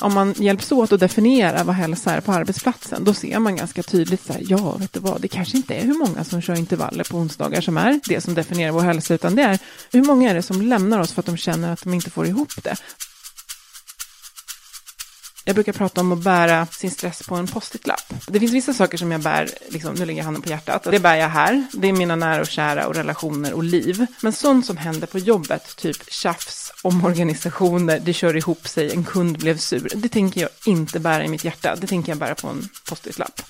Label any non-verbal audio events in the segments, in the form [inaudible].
Om man hjälps åt att definiera vad hälsa är på arbetsplatsen, då ser man ganska tydligt så här, ja, vet du vad, det kanske inte är hur många som kör intervaller på onsdagar som är det som definierar vår hälsa, utan det är hur många är det som lämnar oss för att de känner att de inte får ihop det. Jag brukar prata om att bära sin stress på en post-it-lapp. Det finns vissa saker som jag bär, liksom, nu lägger jag handen på hjärtat, det bär jag här. Det är mina nära och kära och relationer och liv. Men sånt som händer på jobbet, typ tjafs, omorganisationer, det kör ihop sig, en kund blev sur. Det tänker jag inte bära i mitt hjärta, det tänker jag bära på en post-it-lapp.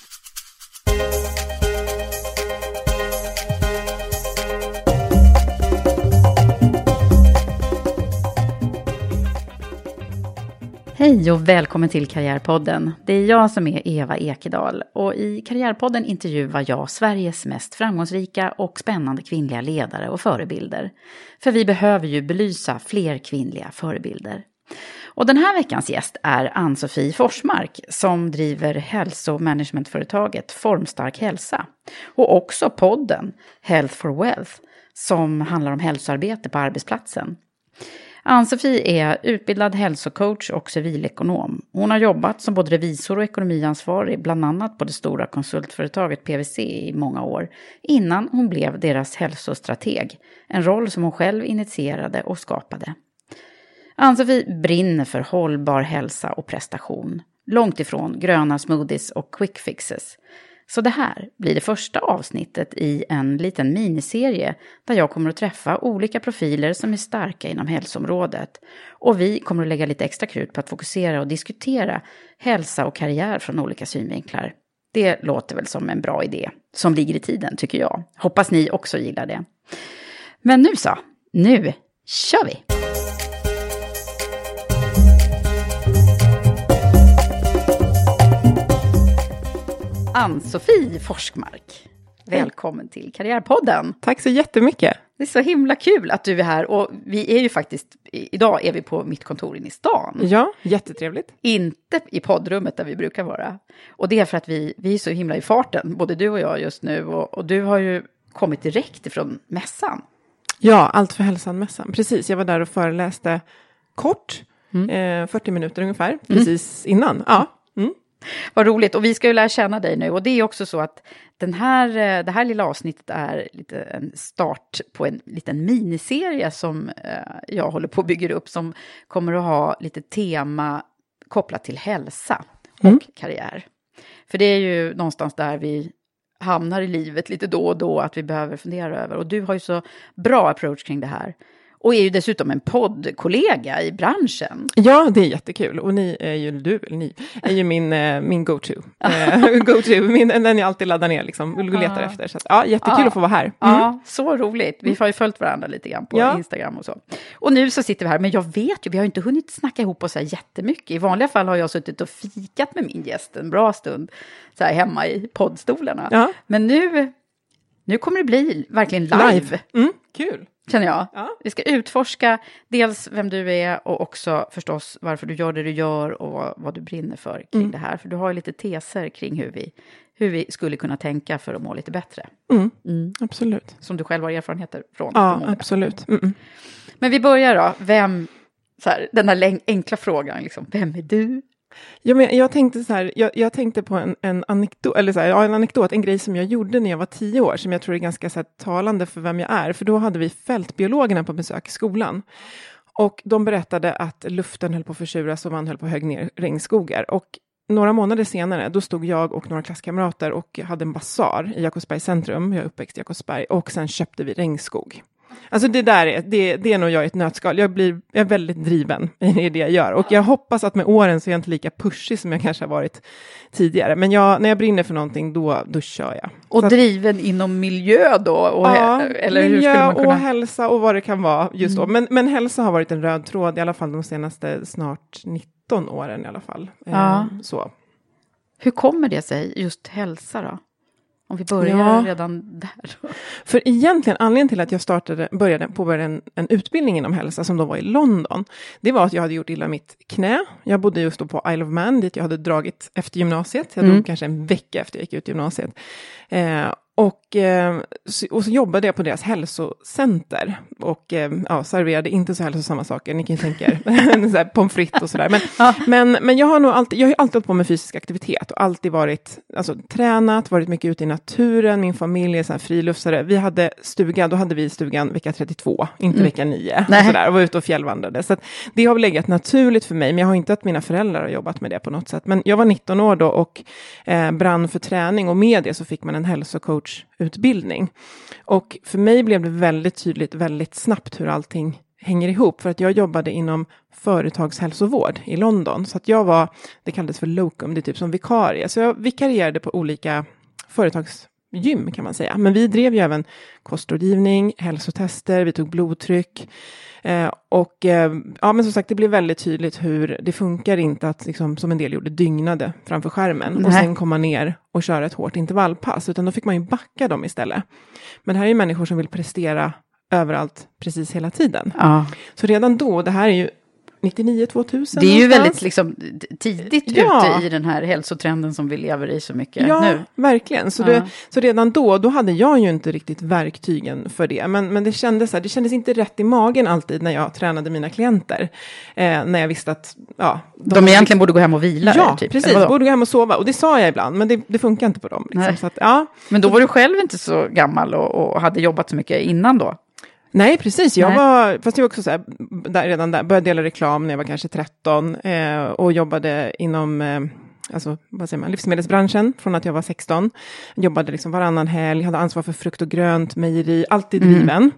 Hej och välkommen till Karriärpodden. Det är jag som är Eva Ekedal och i Karriärpodden intervjuar jag Sveriges mest framgångsrika och spännande kvinnliga ledare och förebilder. För vi behöver ju belysa fler kvinnliga förebilder. Och den här veckans gäst är Ann-Sofie Forsmark som driver hälsomanagementföretaget Formstark hälsa och också podden Health for Wealth som handlar om hälsoarbete på arbetsplatsen. Ann-Sofie är utbildad hälsocoach och civilekonom. Hon har jobbat som både revisor och ekonomiansvarig, bland annat på det stora konsultföretaget PWC i många år, innan hon blev deras hälsostrateg, en roll som hon själv initierade och skapade. Ann-Sofie brinner för hållbar hälsa och prestation, långt ifrån gröna smoothies och quick fixes. Så det här blir det första avsnittet i en liten miniserie där jag kommer att träffa olika profiler som är starka inom hälsoområdet. Och vi kommer att lägga lite extra krut på att fokusera och diskutera hälsa och karriär från olika synvinklar. Det låter väl som en bra idé, som ligger i tiden tycker jag. Hoppas ni också gillar det. Men nu så, nu kör vi! Ann-Sofie Forskmark. Välkommen till Karriärpodden. Tack så jättemycket. Det är så himla kul att du är här och vi är ju faktiskt, idag är vi på mitt kontor inne i stan. Ja, jättetrevligt. Inte i poddrummet där vi brukar vara. Och det är för att vi, vi är så himla i farten, både du och jag just nu. Och, och du har ju kommit direkt ifrån mässan. Ja, Allt för hälsan-mässan. Precis, jag var där och föreläste kort, mm. eh, 40 minuter ungefär, mm. precis mm. innan. Ja. [laughs] Vad roligt, och vi ska ju lära känna dig nu. Och det är också så att den här, eh, det här lilla avsnittet är lite en start på en liten miniserie som eh, jag håller på att bygga upp, som kommer att ha lite tema kopplat till hälsa och mm. karriär. För det är ju någonstans där vi hamnar i livet lite då och då, att vi behöver fundera över. Och du har ju så bra approach kring det här. Och är ju dessutom en poddkollega i branschen. Ja, det är jättekul. Och ni är ju, du ni, är ju min, eh, min go-to. Eh, [laughs] go-to, min, den jag alltid laddar ner liksom, och letar Ja. efter. Så att, ja, jättekul Ja. att få vara här. Mm. Ja, så roligt. Vi har ju följt varandra lite grann på Ja. Instagram och så. Och nu så sitter vi här, men jag vet ju, vi har inte hunnit snacka ihop oss så här jättemycket. I vanliga fall har jag suttit och fikat med min gäst en bra stund, så här hemma i poddstolarna. Ja. Men nu, nu kommer det bli verkligen live, Mm, kul. Känner jag. Ja. Vi ska utforska dels vem du är och också förstås varför du gör det du gör och vad, vad du brinner för kring Mm. det här. För du har ju lite teser kring hur vi, hur vi skulle kunna tänka för att må lite bättre. Mm, Absolut. Som du själv har erfarenheter från. Ja, absolut. Mm, mm. Men vi börjar då. Vem, så här, den läng- enkla frågan, liksom, vem är du? Ja, men jag tänkte så här, jag, jag tänkte på en, en anekdot, eller så här, ja, en anekdot, en grej som jag gjorde när jag var tio år, som jag tror är ganska så här, talande för vem jag är, för då hade vi fältbiologerna på besök i skolan. Och de berättade att luften höll på att försuras och man höll på att högg ner regnskogar. Och några månader senare, då stod jag och några klasskamrater och hade en basar i Jakobsbergs centrum, jag är uppväxt i Jakobsberg, och sen köpte vi regnskog. Alltså det där är, det, det är nog jag i ett nötskal. Jag, blir, jag är väldigt driven i det jag gör. Och jag hoppas att med åren så är jag inte lika pushig som jag kanske har varit tidigare. Men jag, när jag brinner för någonting, då, då kör jag. Och Så att- driven inom miljö då? Och, Ja, eller miljö kunna... och hälsa och vad det kan vara just då. Men, men hälsa har varit en röd tråd, i alla fall de senaste snart 19 åren i alla fall. Ja. Så. Hur kommer det sig, just hälsa då? Om vi börjar Ja. redan där. För egentligen, anledningen till att jag startade, började påbörjade en, en utbildning inom hälsa, som då var i London, det var att jag hade gjort illa mitt knä. Jag bodde just då på Isle of Man, dit jag hade dragit efter gymnasiet. Jag Mm. drog kanske en vecka efter jag gick ut gymnasiet. Eh, och, eh, och så jobbade jag på deras hälsocenter och eh, ja, serverade inte så hälsosamma saker. Ni kan ju tänka er, [laughs] pommes frites och sådär. Men, [laughs] men, men jag har nog alltid, jag har alltid hållit på med fysisk aktivitet och alltid varit, alltså tränat, varit mycket ute i naturen. Min familj är så här friluftsare. Vi hade stuga, då hade vi stugan vecka 32, inte vecka 9. Nej. Och, sådär, och var ute och fjällvandrade. Så det har väl legat naturligt för mig, men jag har inte att mina föräldrar har jobbat med det på något sätt. Men jag var 19 år då och eh, brann för träning och med det så fick man en coachutbildning. Och för mig blev det väldigt tydligt väldigt snabbt hur allting hänger ihop. För att jag jobbade inom företagshälsovård i London. Så att jag var, det kallades för locum, det är typ som vikarie. Så jag vikarierade på olika företags företagsgym kan man säga. Men vi drev ju även kostrådgivning, hälsotester, vi tog blodtryck. Eh, och eh, ja, men som sagt, det blev väldigt tydligt hur det funkar inte att, liksom, som en del gjorde, dygnade framför skärmen och Nej. sen komma ner och köra ett hårt intervallpass, utan då fick man ju backa dem istället. Men det här är ju människor som vill prestera överallt precis hela tiden. Ja. Så redan då, det här är ju 99-2000 Det är ju någonstans. väldigt liksom, tidigt Ja. ute i den här hälsotrenden som vi lever i så mycket Ja, nu. verkligen. Så, Ja. det, så redan då, då hade jag ju inte riktigt verktygen för det. Men, men det, kändes, det kändes inte rätt i magen alltid när jag tränade mina klienter. Eh, när jag visste att... Ja, De egentligen borde gå hem och vila. Ja, typ, precis. Borde gå hem och sova. Och det sa jag ibland, men det, det funkar inte på dem. Liksom. Att, ja. Men då var du själv inte så gammal och, och hade jobbat så mycket innan då? Nej, precis. Jag Nej. var, fast jag var också så här, där, redan där, började dela reklam när jag var kanske 13 eh, och jobbade inom eh, alltså, vad säger man, livsmedelsbranschen från att jag var 16. Jobbade liksom varannan helg, hade ansvar för frukt och grönt, mejeri, alltid driven.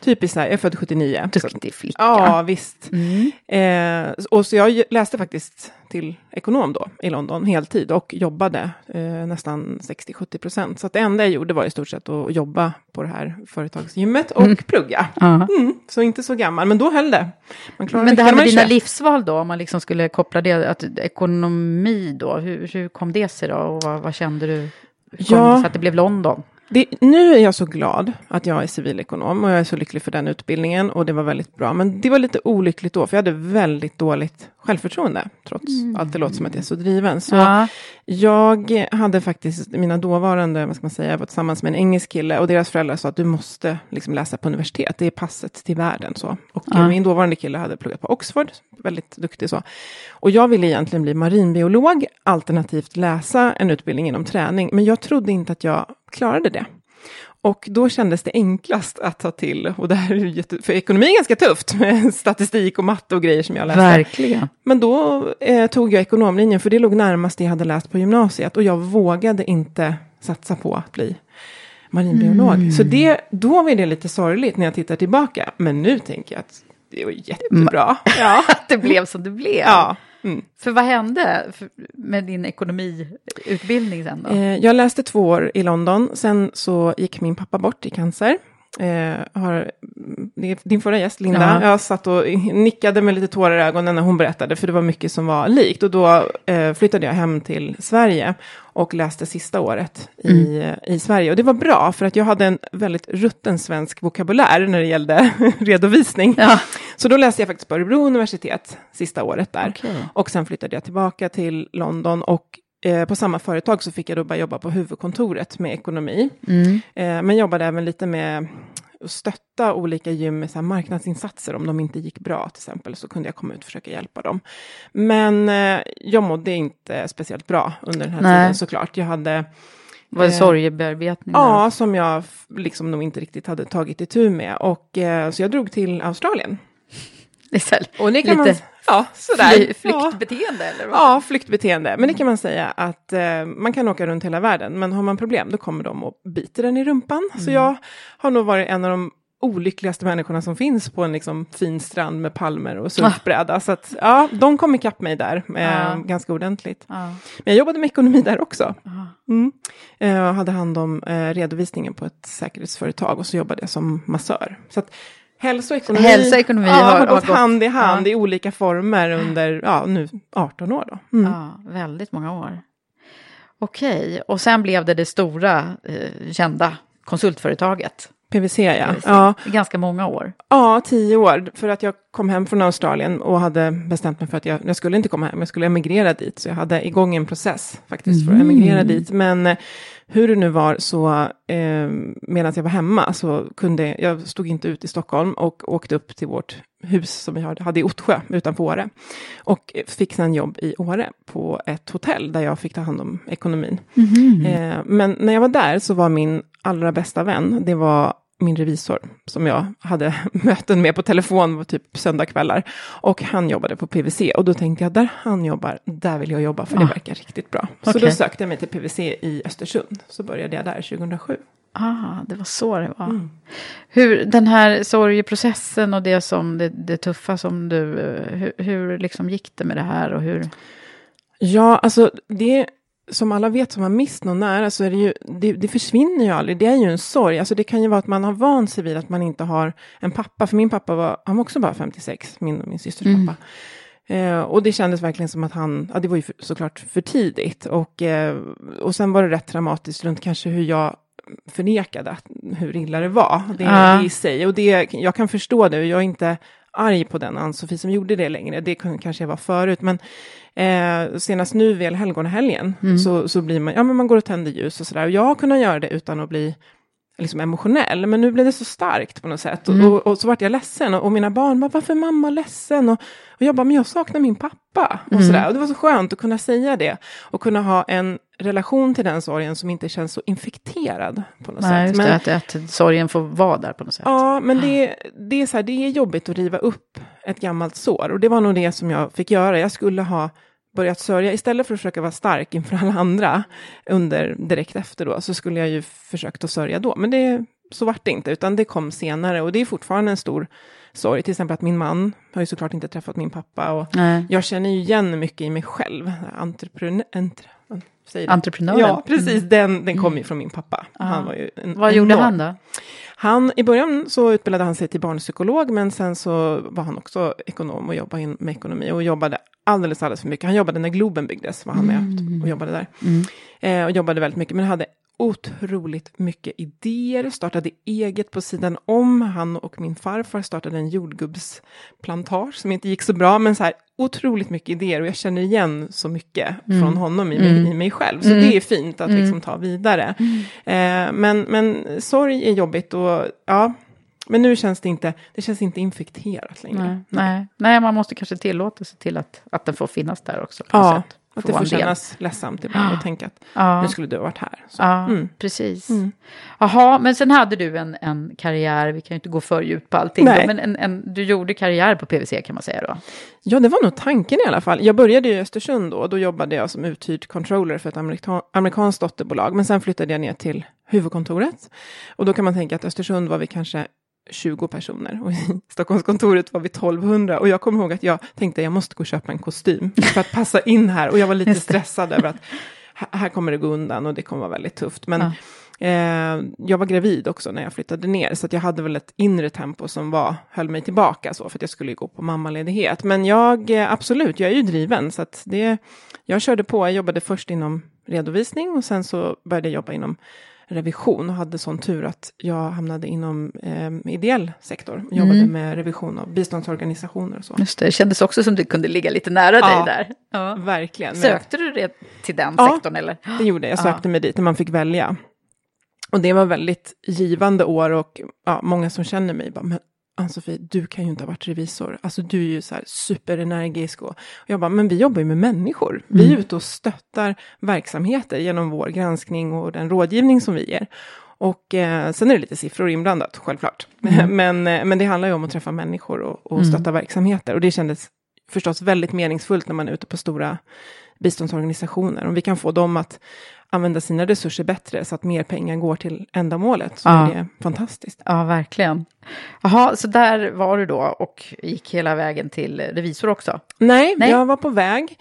Typiskt så här, jag är född 79. Så, Duktig flicka. ja, visst. Mm. Eh, och så jag läste faktiskt till ekonom då i London heltid och jobbade eh, nästan 60-70 procent. Så det enda jag gjorde var i stort sett att jobba på det här företagsgymmet och plugga. Ja. Mm, så inte så gammal, men då höll det. Men det här med dina köpa. livsval då, om man liksom skulle koppla det, att ekonomi då, hur, hur kom det sig då och vad, vad kände du? Hur kom Ja. sig att det blev London? Det, nu är jag så glad att jag är civilekonom och jag är så lycklig för den utbildningen och det var väldigt bra. Men det var lite olyckligt då, för jag hade väldigt dåligt självförtroende, trots att det låter som att jag är så driven. Så Ja. jag hade faktiskt, mina dåvarande, vad ska man säga, jag var tillsammans med en engelsk kille och deras föräldrar sa att du måste liksom läsa på universitet, det är passet till världen. Så. Och Ja. min dåvarande kille hade pluggat på Oxford, väldigt duktig så. Och jag ville egentligen bli marinbiolog, alternativt läsa en utbildning inom träning, men jag trodde inte att jag klarade det. Och då kändes det enklast att ta till, och det här är jätte, för ekonomi är ganska tufft med statistik och matte och grejer som jag läste. Verkligen. Men då eh, tog jag ekonomlinjen, för det låg närmast det jag hade läst på gymnasiet. Och jag vågade inte satsa på att bli marinbiolog. Mm. Så det, då var det lite sorgligt när jag tittar tillbaka. Men nu tänker jag att det var jättebra. Ja. [laughs] Att det blev som det blev. ja. Mm. För vad hände med din ekonomiutbildning sen då? Eh, jag läste två år i London, sen så gick min pappa bort i cancer. Eh, har, är din förra gäst, Linda, Ja. jag satt och nickade med lite tårar i ögonen när hon berättade, för det var mycket som var likt. Och då eh, flyttade jag hem till Sverige och läste sista året i, Mm. i Sverige. Och det var bra, för att jag hade en väldigt rutten svensk vokabulär när det gällde [laughs] redovisning. Ja. Så då läste jag faktiskt på Örebro universitet sista året där. Okej. Och sen flyttade jag tillbaka till London och eh, på samma företag så fick jag då börja jobba på huvudkontoret med ekonomi. Mm. Eh, men jobbade även lite med att stötta olika gym med så marknadsinsatser. Om de inte gick bra till exempel så kunde jag komma ut och försöka hjälpa dem. Men eh, jag mådde inte speciellt bra under den här Nej. tiden såklart. Jag hade Var det sorgebearbetning? Ja, som jag liksom nog inte riktigt hade tagit itu med. Och, eh, så jag drog till Australien. Det är så här Och det kan lite man... Ja, sådär. fly, Ja. flyktbeteende eller? Vad? Ja, flyktbeteende. Men det kan man säga att eh, man kan åka runt hela världen, men har man problem då kommer de och biter den i rumpan. Så jag har nog varit en av de olyckligaste människorna som finns på en liksom, fin strand med palmer och surfbräda. Så att, ja, de kom ikapp mig där eh, Ja. ganska ordentligt. Ja. Men jag jobbade med ekonomi där också. Ja. Mm. Eh, hade hand om eh, redovisningen på ett säkerhetsföretag och så jobbade jag som massör. Så att hälsa och ekonomi, Hälsa och ekonomi ja, har- har, gått hand i hand ja. i olika former under ja, nu 18 år. Då. Mm. Ja, väldigt många år. Okej, och sen blev det det stora eh, kända konsultföretaget. PVC ja. PwC. ja. Ganska många år. Ja, tio år. För att jag kom hem från Australien och hade bestämt mig för att jag, jag skulle inte komma hem, jag skulle emigrera dit. Så jag hade igång en process faktiskt för att emigrera dit. Men eh, hur det nu var så, eh, medan jag var hemma så kunde, jag stod inte ut i Stockholm och åkte upp till vårt hus som vi hade i Ottsjö utanför Åre. Och fick sedan jobb i Åre på ett hotell där jag fick ta hand om ekonomin. Eh, men när jag var där så var min allra bästa vän, det var min revisor som jag hade [laughs] möten med på telefon typ söndagkvällar. Och han jobbade på PVC och då tänkte jag där han jobbar, där vill jag jobba för det Ah. verkar riktigt bra. Så Okej. då sökte jag mig till PVC i Östersund. Så började jag där 2007. Ah, det var så det var. Mm. Hur, den här sorgeprocessen och det, som, det, det tuffa som du... eh, Hur, hur liksom gick det med det här och hur... Ja, alltså det som alla vet som har mist någon nära så är det ju, det, det försvinner ju aldrig. Det är ju en sorg. Alltså det kan ju vara att man har vant sig vid att man inte har en pappa. För min pappa var, han var också bara 56, min och min systers Mm. pappa. Eh, och det kändes verkligen som att han, ja det var ju för, såklart för tidigt. Och, eh, och sen var det rätt dramatiskt runt kanske hur jag förnekade att, hur illa det var. Det, Ja. det i sig. Och det, jag kan förstå det. Jag är inte arg på den Ann-Sofie som gjorde det längre. Det kanske jag var förut. Men eh, senast nu vid helgonhelgen så, så blir man, ja men man går och tänder ljus och sådär. Och jag har kunnat göra det utan att bli liksom emotionell, men nu blev det så starkt på något sätt. Och, och, och så vart jag ledsen, och, och mina barn bara, varför är mamma ledsen? Och, och jag bara, men jag saknar min pappa. Och, sådär. och det var så skönt att kunna säga det, och kunna ha en relation till den sorgen som inte känns så infekterad på något Nej, sätt. Men, det, att, att sorgen får vara där på något sätt. Ja, men det, det, är så här, det är jobbigt att riva upp ett gammalt sår. Och det var nog det som jag fick göra. Jag skulle ha börjat sörja, istället för att försöka vara stark inför alla andra under, direkt efter då, så skulle jag ju försökt att sörja då. Men det, så vart det inte, utan det kom senare. Och det är fortfarande en stor sorg. Till exempel att min man har ju såklart inte träffat min pappa. Och Nej. jag känner ju igen mycket i mig själv. Entreprenör... Entre? Entreprenören. Ja, precis. Den, den kom ju från min pappa. Han var ju en Vad gjorde enorm- han då? han, I början så utbildade han sig till barnpsykolog, men sen så var han också ekonom och jobbade in med ekonomi och jobbade alldeles, alldeles för mycket. Han jobbade när Globen byggdes, var han med och jobbade där. Eh, och jobbade väldigt mycket, men hade otroligt mycket idéer, startade eget på sidan om. Han och min farfar startade en jordgubbsplantage som inte gick så bra, men så här otroligt mycket idéer och jag känner igen så mycket från honom i, mig, i mig själv. Så det är fint att liksom ta vidare. Eh, men, men sorg är jobbigt och ja, men nu känns det inte, det känns inte infekterat längre. Nej, nej. nej, man måste kanske tillåta sig till att, att den får finnas där också. Ja, sätt. Att det får del. kännas ledsamt ibland och [gasps] tänka att Ja. nu skulle du ha varit här. Så. Ja, Mm. precis. Jaha, men sen hade du en, en karriär, vi kan ju inte gå för djupt på allting, Nej. då, men en, en, du gjorde karriär på PVC kan man säga då? Ja, det var nog tanken i alla fall. Jag började i Östersund då, och då jobbade jag som uthyrd controller för ett amerikan- amerikanskt dotterbolag. Men sen flyttade jag ner till huvudkontoret. Och då kan man tänka att Östersund var vi kanske 20 personer. Och i [laughs] Stockholmskontoret var vi 1200 och jag kommer ihåg att jag tänkte jag måste gå och köpa en kostym för att passa in här. Och jag var lite stressad över att här kommer det gå undan och det kommer vara väldigt tufft. Men ja. eh, jag var gravid också när jag flyttade ner. Så att jag hade väl ett inre tempo som var, höll mig tillbaka så för att jag skulle gå på mammaledighet. Men jag, eh, absolut, jag är ju driven. Så att det, jag körde på, jag jobbade först inom redovisning och sen så började jag jobba inom revision och hade sån tur att jag hamnade inom eh, ideell sektor. Jag jobbade mm. med revision av biståndsorganisationer och så. Just det, det kändes också som du kunde ligga lite nära ja, dig där. Ja, verkligen. Sökte du det till den ja, sektorn eller? det gjorde jag. Jag sökte ja. mig dit när man fick välja. Och det var väldigt givande år och ja, många som känner mig bara, men Ann-Sofie, du kan ju inte ha varit revisor. Alltså du är ju så här superenergisk. Och, och jag bara, men vi jobbar ju med människor. Vi är mm. ute och stöttar verksamheter genom vår granskning och den rådgivning som vi ger. Och eh, sen är det lite siffror inblandat, självklart. Mm. [laughs] men, eh, men det handlar ju om att träffa människor och, och mm. stötta mm. verksamheter. Och det kändes förstås väldigt meningsfullt när man är ute på stora biståndsorganisationer. Om vi kan få dem att använda sina resurser bättre så att mer pengar går till ändamålet så ja. är det fantastiskt. Ja, verkligen. Jaha, så där var du då och gick hela vägen till revisor också? Nej, Nej. jag var på väg.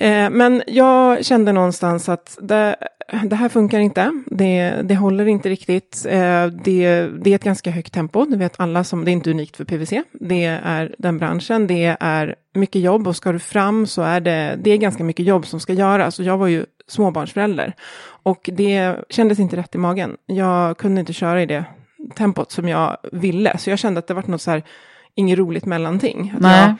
Eh, men jag kände någonstans att det, det här funkar inte. Det, det håller inte riktigt. Eh, det, det, är ett ganska högt tempo. Det vet alla som, det är inte unikt för PVC. Det är den branschen. Det är mycket jobb och ska du fram så är det, det är ganska mycket jobb som ska göras. Och jag var ju småbarnsförälder och det kändes inte rätt i magen. Jag kunde inte köra i det tempot som jag ville, så jag kände att det var något så här, inget roligt mellanting. Att Nej. Jag,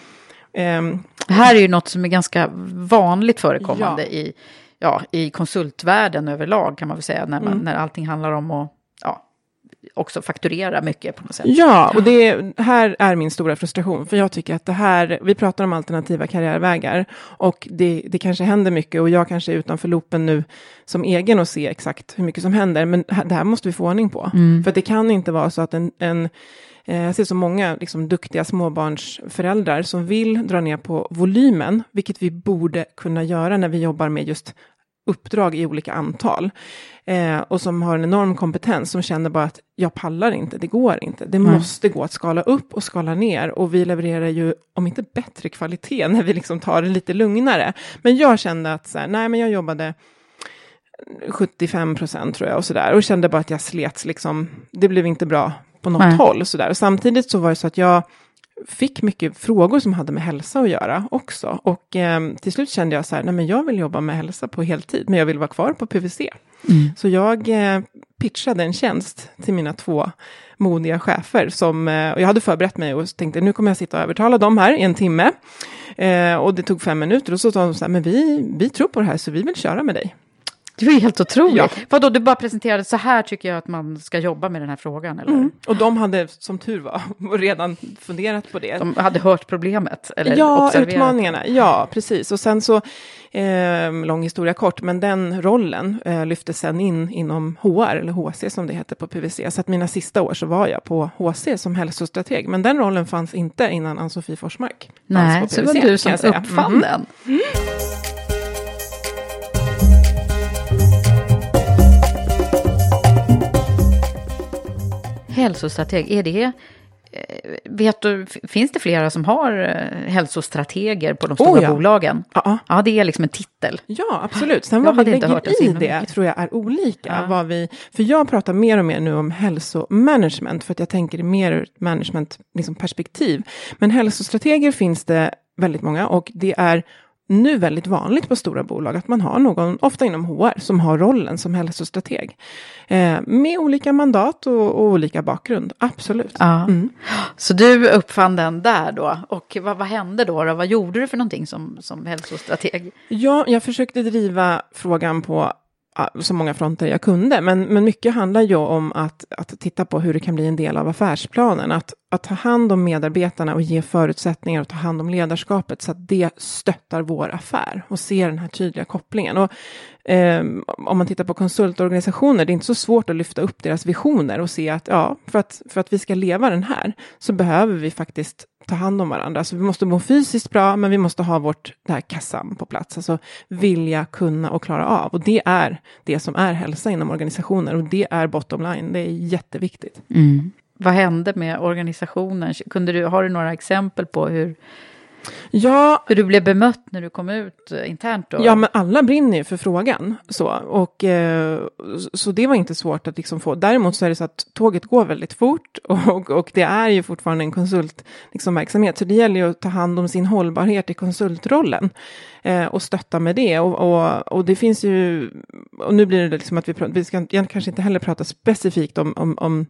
um, det här är ju något som är ganska vanligt förekommande ja. i, ja, i konsultvärlden överlag kan man väl säga, när, man, mm. när allting handlar om att ja, också fakturera mycket på något sätt. Ja, och det här är min stora frustration, för jag tycker att det här, vi pratar om alternativa karriärvägar och det, det kanske händer mycket och jag kanske är utanför loopen nu som egen och se exakt hur mycket som händer, men det här måste vi få ordning på. Mm. För det kan inte vara så att en, en jag ser så många liksom, duktiga småbarnsföräldrar som vill dra ner på volymen, vilket vi borde kunna göra när vi jobbar med just uppdrag i olika antal eh, och som har en enorm kompetens som känner bara att jag pallar inte, det går inte. Det mm. måste gå att skala upp och skala ner och vi levererar ju, om inte bättre kvalitet, [laughs] när vi liksom tar det lite lugnare. Men jag kände att så här, nej, men jag jobbade 75 procent tror jag och så där och kände bara att jag slets liksom. Det blev inte bra på något nej. håll så där. Och samtidigt så var det så att jag fick mycket frågor som hade med hälsa att göra också. Och eh, till slut kände jag så här, nej men jag vill jobba med hälsa på heltid, men jag vill vara kvar på PVC. Mm. Så jag eh, pitchade en tjänst till mina två modiga chefer som, eh, och jag hade förberett mig och tänkte nu kommer jag sitta och övertala dem här i en timme. Eh, och det tog fem minuter och så sa de så här, men vi, vi tror på det här så vi vill köra med dig. Det var helt otroligt. Ja. Vadå, du bara presenterade så här tycker jag att man ska jobba med den här frågan? Eller? Mm. Och de hade, som tur var, [laughs] redan funderat på det. De hade hört problemet? Eller ja, observerat. utmaningarna. Ja, precis. Och sen så, eh, lång historia kort, men den rollen eh, lyftes sen in inom HR, eller HC som det heter på PVC. Så att mina sista år så var jag på HC som hälsostrateg. Men den rollen fanns inte innan Ann-Sofie Forsmark Nej, så det var du som uppfann mm. den. Mm. Hälsostrateg, är det... Eh, vet du, finns det flera som har eh, hälsostrateger på de stora oh ja. bolagen? -uh. Ja, det är liksom en titel. Ja, absolut. Sen vad vi lägger i det tror jag är olika. Ja. Vad vi, för jag pratar mer och mer nu om hälsomanagement, för att jag tänker mer ur ett managementperspektiv. Liksom, Men hälsostrateger finns det väldigt många och det är nu väldigt vanligt på stora bolag att man har någon, ofta inom HR, som har rollen som hälsostrateg. Eh, med olika mandat och, och, olika bakgrund, absolut. Ja. Mm. Så du uppfann den där då, och vad, vad hände då, då? Vad gjorde du för någonting som, som hälsostrateg? Ja, jag försökte driva frågan på Ah, så många fronter jag kunde. Men, men mycket handlar ju om att, att titta på hur det kan bli en del av affärsplanen. Att, att ta hand om medarbetarna och ge förutsättningar och ta hand om ledarskapet så att det stöttar vår affär och ser den här tydliga kopplingen. Och, eh, om man tittar på konsultorganisationer, det är inte så svårt att lyfta upp deras visioner och se att ja, för att, för att vi ska leva den här så behöver vi faktiskt ta hand om varandra. Så vi måste må fysiskt bra, men vi måste ha vårt det här kassam på plats. Alltså vilja, kunna och klara av. Och det är det som är hälsa inom organisationer. Och det är bottom line. Det är jätteviktigt. Mm. Vad hände med organisationen? Kunde du, har du några exempel på hur, Ja, hur du blev bemött när du kom ut eh, internt? Då? Ja, men alla brinner ju för frågan. Så, och, eh, så det var inte svårt att liksom få. Däremot så är det så att tåget går väldigt fort [laughs] och, och det är ju fortfarande en konsultverksamhet. Liksom, så det gäller ju att ta hand om sin hållbarhet i konsultrollen eh, och stötta med det. Och, och, och, det finns ju, och nu blir det liksom att vi, vi ska kanske inte heller prata specifikt om, om, om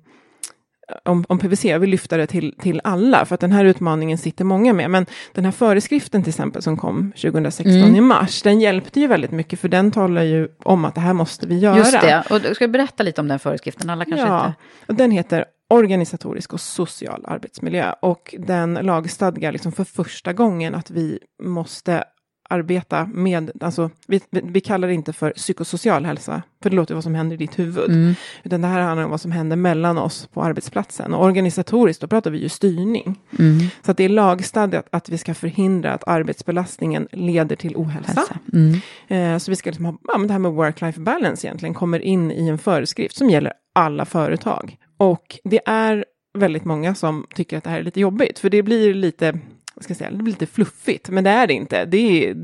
om, om PVC, jag vill lyfta det till, till alla, för att den här utmaningen sitter många med. Men den här föreskriften till exempel som kom 2016 mm. i mars, den hjälpte ju väldigt mycket, för den talar ju om att det här måste vi göra. Just det, och du ska berätta lite om den föreskriften, alla kanske ja, inte... Och den heter organisatorisk och social arbetsmiljö och den lagstadgar liksom för första gången att vi måste arbeta med, alltså vi, vi kallar det inte för psykosocial hälsa, för det låter vad som händer i ditt huvud, mm. utan det här handlar om vad som händer mellan oss på arbetsplatsen. Och organisatoriskt, då pratar vi ju styrning. Mm. Så att det är lagstadgat att vi ska förhindra att arbetsbelastningen leder till ohälsa. Mm. Eh, så vi ska liksom ha, ja, men det här med work-life balance egentligen kommer in i en föreskrift som gäller alla företag. Och det är väldigt många som tycker att det här är lite jobbigt, för det blir lite ska säga, det blir lite fluffigt, men det är det inte. Det är,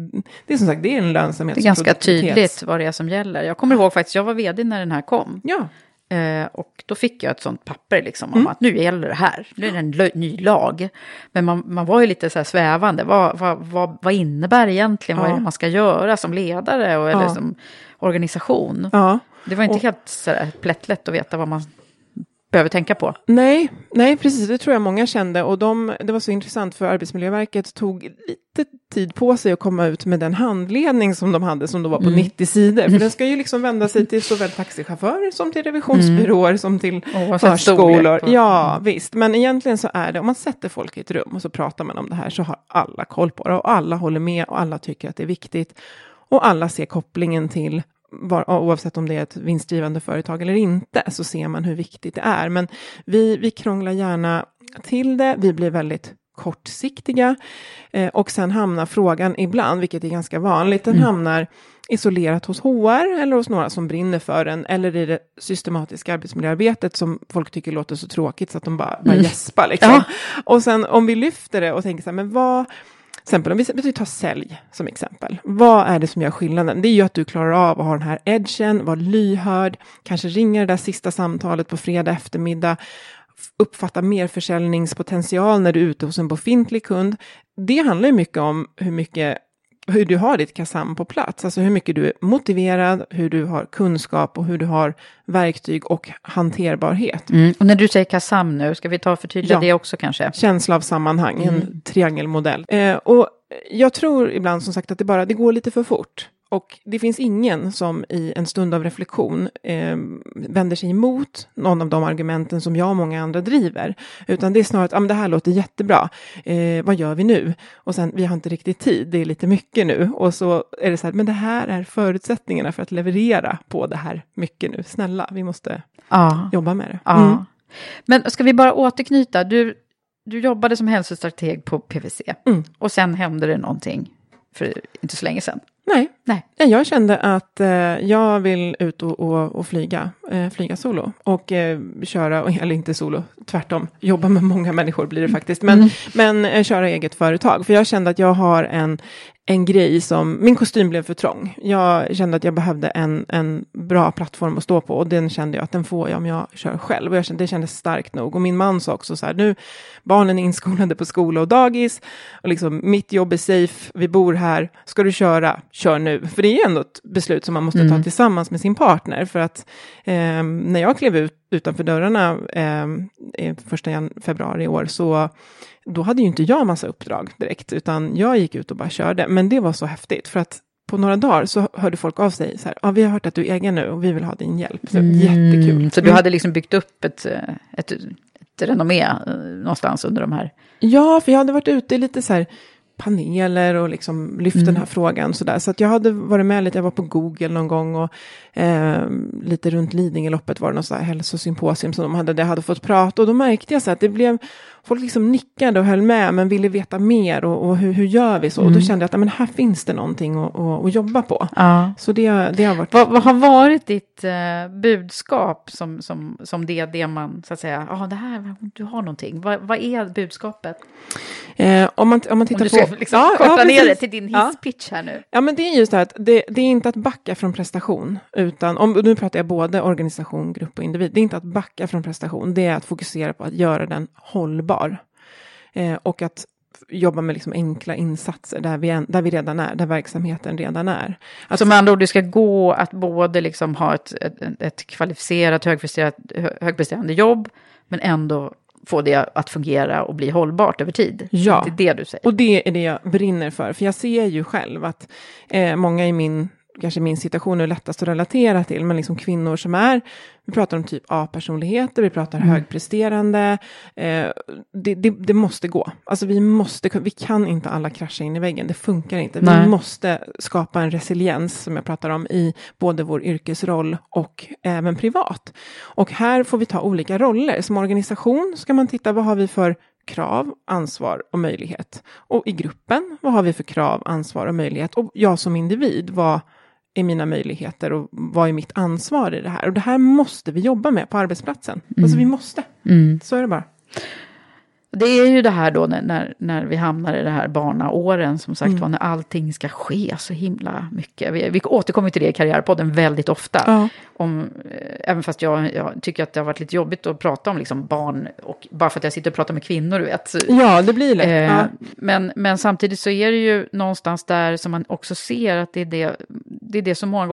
det är som sagt, det är en lönsamhet. Det är ganska tydligt vad det är som gäller. Jag kommer ihåg faktiskt, jag var vd när den här kom. Ja. Eh, och då fick jag ett sånt papper liksom om mm. att nu gäller det här, nu är det en ny lag. Men man, man var ju lite så här svävande, vad, vad, vad, vad innebär egentligen, ja. vad är det man ska göra som ledare och, eller ja. som organisation? Ja. Det var inte och, helt så här plättlätt att veta vad man behöver tänka på. Nej, nej, precis. Det tror jag många kände. Och de, det var så intressant för Arbetsmiljöverket tog lite tid på sig att komma ut med den handledning som de hade som då var på mm. 90 sidor. För den ska ju [laughs] liksom vända sig till såväl taxichaufförer som till revisionsbyråer mm. som till oh, förskolor. Ja, mm. visst. Men egentligen så är det, om man sätter folk i ett rum och så pratar man om det här så har alla koll på det och alla håller med och alla tycker att det är viktigt. Och alla ser kopplingen till var, oavsett om det är ett vinstdrivande företag eller inte, så ser man hur viktigt det är. Men vi, vi krånglar gärna till det, vi blir väldigt kortsiktiga eh, och sen hamnar frågan ibland, vilket är ganska vanligt, den mm. hamnar isolerat hos HR eller hos några som brinner för den eller i det systematiska arbetsmiljöarbetet som folk tycker låter så tråkigt så att de bara, bara mm. gäspar. Liksom. Ja. Och sen om vi lyfter det och tänker så här, men vad exempel, om vi, vi tar sälj som exempel. Vad är det som gör skillnaden? Det är ju att du klarar av att ha den här edgen, vara lyhörd, kanske ringa det där sista samtalet på fredag eftermiddag, uppfatta mer försäljningspotential när du är ute hos en befintlig kund. Det handlar ju mycket om hur mycket hur du har ditt KASAM på plats, alltså hur mycket du är motiverad, hur du har kunskap och hur du har verktyg och hanterbarhet. Mm. Och när du säger KASAM nu, ska vi ta och förtydliga ja. det också kanske? Känsla av sammanhang, mm. en triangelmodell. Eh, och jag tror ibland som sagt att det bara, det går lite för fort. Och det finns ingen som i en stund av reflektion eh, vänder sig emot någon av de argumenten som jag och många andra driver. Utan det är snarare att ah, men det här låter jättebra, eh, vad gör vi nu? Och sen, vi har inte riktigt tid, det är lite mycket nu. Och så är det så här, men det här är förutsättningarna för att leverera på det här mycket nu. Snälla, vi måste ja. jobba med det. Ja. Mm. Men ska vi bara återknyta, du, du jobbade som hälsostrateg på PVC mm. och sen hände det någonting för inte så länge sedan. Nej. Nej. Jag kände att eh, jag vill ut och, och, och flyga, eh, flyga solo. Och eh, köra, [laughs] eller inte solo, tvärtom, jobba med många människor blir det faktiskt. Men, mm. men eh, köra eget företag. För jag kände att jag har en, en grej som, min kostym blev för trång. Jag kände att jag behövde en, en bra plattform att stå på och den kände jag att den får jag om jag kör själv. Och jag kände, det kändes starkt nog. Och min man sa också så här, nu barnen är inskolade på skola och dagis och liksom mitt jobb är safe, vi bor här, ska du köra, kör nu. För det är ändå ett beslut som man måste mm. ta tillsammans med sin partner. För att eh, när jag klev ut utanför dörrarna eh, första februari i år så då hade ju inte jag massa uppdrag direkt, utan jag gick ut och bara körde. Men det var så häftigt, för att på några dagar så hörde folk av sig så här, ja, vi har hört att du är egen nu och vi vill ha din hjälp. Så, mm. Jättekul. Så du hade liksom byggt upp ett, ett, ett renommé eh, någonstans under de här? Ja, för jag hade varit ute i lite så här paneler och liksom lyft mm. den här frågan. Så, där. så att jag hade varit med lite, jag var på Google någon gång och eh, lite runt Lidingöloppet var det något hälsosymposium som de hade, där jag hade fått prata och då märkte jag så att det blev folk liksom nickade och höll med, men ville veta mer och, och hur, hur gör vi så? Mm. Och då kände jag att men här finns det någonting att, att, att jobba på. Ja. Så det, det har varit... Vad, vad har varit ditt eh, budskap som, som, som det, det man, så att säga, ja, det här, du har någonting. Vad, vad är budskapet? Eh, om, man, om man tittar Om du ska på... liksom Ja, korta ja, ner det till din hisspitch här nu. Ja, men det är just det här att det, det är inte att backa från prestation, utan om, nu pratar jag både organisation, grupp och individ. Det är inte att backa från prestation, det är att fokusera på att göra den hållbar. Eh, och att jobba med liksom enkla insatser där vi, där vi redan är, där verksamheten redan är. Att, Så med andra ord, det ska gå att både liksom ha ett, ett, ett kvalificerat, högpresterande jobb, men ändå få det att fungera och bli hållbart över tid. Ja. Det är det du säger. Och det är det jag brinner för, för jag ser ju själv att eh, många i min, kanske min situation är lättast att relatera till, men liksom kvinnor som är, vi pratar om typ A-personligheter, vi pratar högpresterande, eh, det, det, det måste gå. Alltså vi måste, vi kan inte alla krascha in i väggen, det funkar inte. Nej. Vi måste skapa en resiliens, som jag pratar om, i både vår yrkesroll och även privat. Och här får vi ta olika roller. Som organisation ska man titta, vad har vi för krav, ansvar och möjlighet. Och i gruppen, vad har vi för krav, ansvar och möjlighet? Och jag som individ, vad är mina möjligheter och vad är mitt ansvar i det här? Och det här måste vi jobba med på arbetsplatsen. Alltså vi måste. Så är det bara. Det är ju det här då när, när, när vi hamnar i det här barnaåren, som sagt var, när allting ska ske så himla mycket. Vi, vi återkommer till det i Karriärpodden väldigt ofta. Ja. Om, eh, även fast jag, jag tycker att det har varit lite jobbigt att prata om liksom barn, och bara för att jag sitter och pratar med kvinnor, du vet. Ja, det blir lätt. eh, ja. men, men samtidigt så är det ju någonstans där som man också ser att det är det, det, är det som många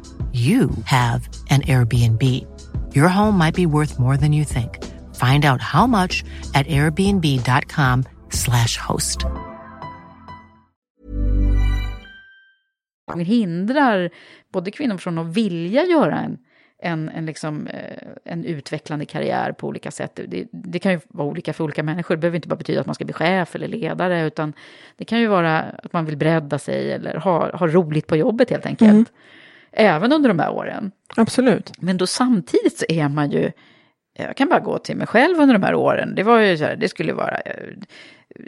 you have an Airbnb. Your home might be worth more than you think. Find out how much at airbnb.com slash host. hindrar både kvinnor från att vilja göra en, en, en, liksom, eh, en utvecklande karriär på olika sätt. Det, det, kan ju vara olika för olika människor. Det behöver inte bara betyda att man ska bli chef eller ledare, utan det kan ju vara att man vill bredda sig eller ha, ha roligt på jobbet helt enkelt. Mm. Även under de här åren. Absolut. Men då samtidigt så är man ju jag kan bara gå till mig själv under de här åren. Det var ju så här, det skulle vara eh,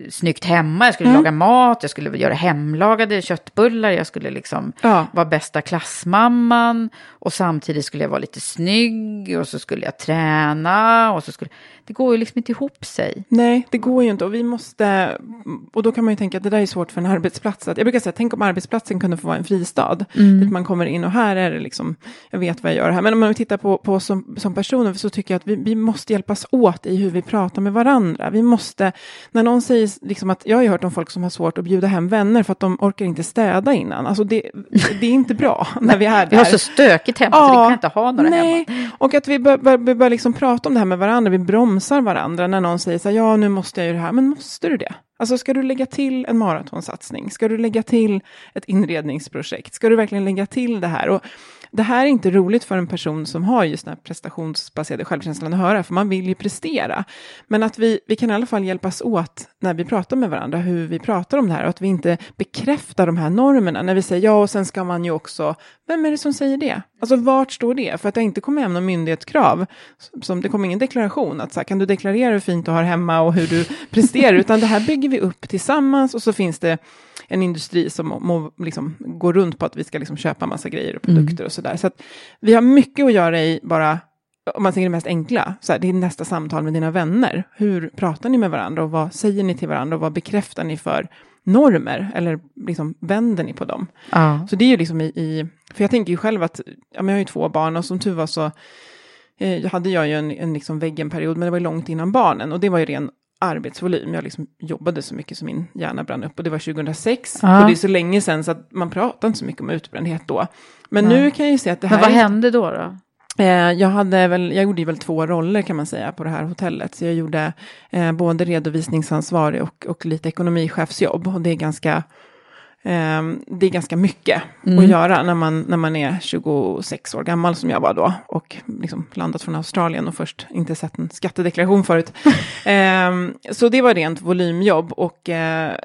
snyggt hemma, jag skulle mm. laga mat, jag skulle göra hemlagade köttbullar, jag skulle liksom ja. vara bästa klassmamman och samtidigt skulle jag vara lite snygg och så skulle jag träna och så skulle... Det går ju liksom inte ihop sig. Nej, det går ju inte och vi måste... Och då kan man ju tänka att det där är svårt för en arbetsplats. jag brukar säga, tänk om arbetsplatsen kunde få vara en fristad. Mm. Att man kommer in och här är det liksom, jag vet vad jag gör här. Men om man tittar på, på oss som, som personer så tycker jag att vi, vi måste hjälpas åt i hur vi pratar med varandra. Vi måste, när någon säger liksom att jag har ju hört om folk som har svårt att bjuda hem vänner för att de orkar inte städa innan. Alltså det, det är inte bra [laughs] när vi är där. Vi har så stökigt hemma ja, så vi kan inte ha några nej. hemma. Och att vi bör, bör, bör liksom prata om det här med varandra, vi bromsar varandra när någon säger så här, ja nu måste jag ju det här, men måste du det? Alltså ska du lägga till en maratonsatsning? Ska du lägga till ett inredningsprojekt? Ska du verkligen lägga till det här? Och det här är inte roligt för en person som har just den här prestationsbaserade självkänslan att höra, för man vill ju prestera. Men att vi, vi kan i alla fall hjälpas åt när vi pratar med varandra, hur vi pratar om det här, och att vi inte bekräftar de här normerna, när vi säger ja, och sen ska man ju också, vem är det som säger det? Alltså vart står det? För att det inte kommer hem någon myndighetskrav, som det kommer ingen deklaration, att så här, kan du deklarera hur fint du har hemma och hur du presterar, utan det här bygger vi upp tillsammans, och så finns det en industri som må, liksom, går runt på att vi ska liksom köpa massa grejer och produkter mm. och sådär. Så att vi har mycket att göra i bara om man tänker det mest enkla, så här, det är nästa samtal med dina vänner. Hur pratar ni med varandra och vad säger ni till varandra och vad bekräftar ni för normer eller liksom vänder ni på dem? Ja. Så det är ju liksom i, i, för jag tänker ju själv att, ja men jag har ju två barn och som tur var så eh, hade jag ju en, en liksom väggenperiod, men det var ju långt innan barnen och det var ju ren arbetsvolym. Jag liksom jobbade så mycket som min hjärna brann upp och det var 2006. Ja. Och det är så länge sedan så att man pratar inte så mycket om utbrändhet då. Men Nej. nu kan jag ju se att det här... Men vad hände då? då? Eh, jag, hade väl, jag gjorde väl två roller kan man säga på det här hotellet. Så jag gjorde eh, både redovisningsansvarig och, och lite ekonomichefsjobb. Och det är ganska det är ganska mycket mm. att göra när man, när man är 26 år gammal som jag var då. Och liksom landat från Australien och först inte sett en skattedeklaration förut. um, [laughs] så det var rent volymjobb. Och uh,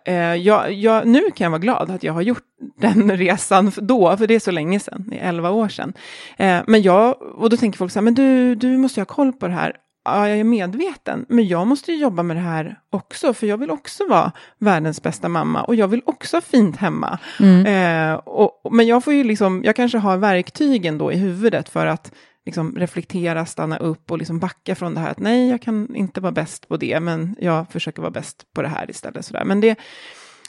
uh, jag, jag, nu kan jag vara glad att jag har gjort [laughs] den resan då, för det är så länge sedan, det är 11 år sedan. Uh, men jag, och då tänker folk så här, men du, du måste ju ha koll på det här ja, jag är medveten, men jag måste ju jobba med det här också, för jag vill också vara världens bästa mamma och jag vill också ha fint hemma. Mm. Eh, och, men jag får ju liksom, jag kanske har verktygen då i huvudet för att liksom reflektera, stanna upp och liksom backa från det här att nej, jag kan inte vara bäst på det, men jag försöker vara bäst på det här istället. Sådär. Men det,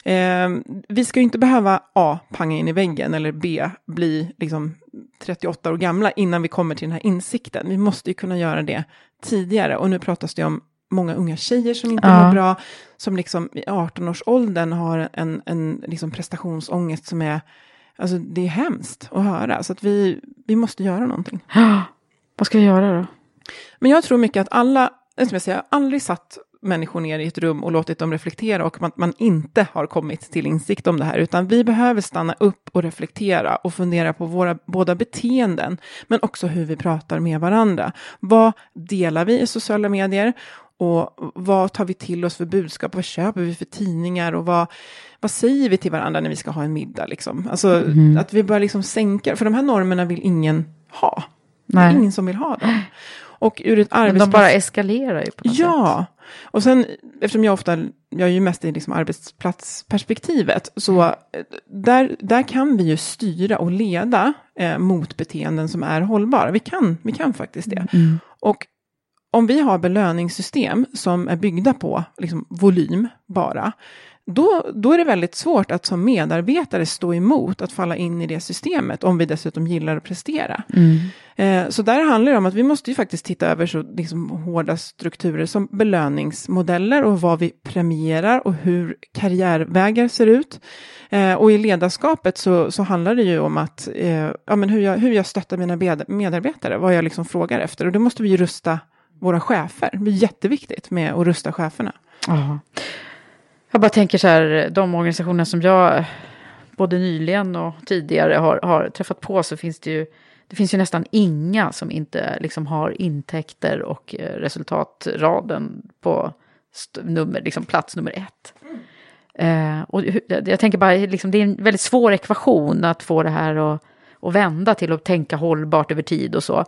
Eh, vi ska ju inte behöva A. Panga in i väggen eller B. Bli liksom 38 år gamla innan vi kommer till den här insikten. Vi måste ju kunna göra det tidigare. Och nu pratas det om många unga tjejer som inte ja. mår bra. Som liksom i 18-årsåldern har en, en liksom prestationsångest som är... Alltså det är hemskt att höra. Så att vi, vi måste göra någonting. [gasps] Vad ska vi göra då? Men jag tror mycket att alla, som jag säger, aldrig satt människor ner i ett rum och låtit dem reflektera och att man inte har kommit till insikt om det här, utan vi behöver stanna upp och reflektera och fundera på våra båda beteenden, men också hur vi pratar med varandra. Vad delar vi i sociala medier? Och vad tar vi till oss för budskap? Vad köper vi för tidningar? Och vad, vad säger vi till varandra när vi ska ha en middag? Liksom? Alltså mm. att vi börjar liksom sänka, för de här normerna vill ingen ha. Nej. Det är ingen som vill ha dem. Och ur ett arbetsplats... De bara eskalerar ju på något Ja, sätt. och sen eftersom jag ofta, jag är ju mest i liksom arbetsplatsperspektivet, så mm. där, där kan vi ju styra och leda eh, mot beteenden som är hållbara. Vi kan, vi kan faktiskt det. Mm. Och om vi har belöningssystem som är byggda på liksom, volym bara, då, då är det väldigt svårt att som medarbetare stå emot att falla in i det systemet, om vi dessutom gillar att prestera. Mm. Eh, så där handlar det om att vi måste ju faktiskt titta över så liksom, hårda strukturer som belöningsmodeller och vad vi premierar och hur karriärvägar ser ut. Eh, och i ledarskapet så, så handlar det ju om att, eh, ja, men hur, jag, hur jag stöttar mina medarbetare, vad jag liksom frågar efter. Och då måste vi ju rusta våra chefer. Det är jätteviktigt med att rusta cheferna. Ja. Jag bara tänker så här, de organisationer som jag både nyligen och tidigare har, har träffat på så finns det ju det finns ju nästan inga som inte liksom har intäkter och eh, resultatraden på nummer, liksom plats nummer ett. Eh, och jag tänker bara, liksom, det är en väldigt svår ekvation att få det här att, att vända till att tänka hållbart över tid och så.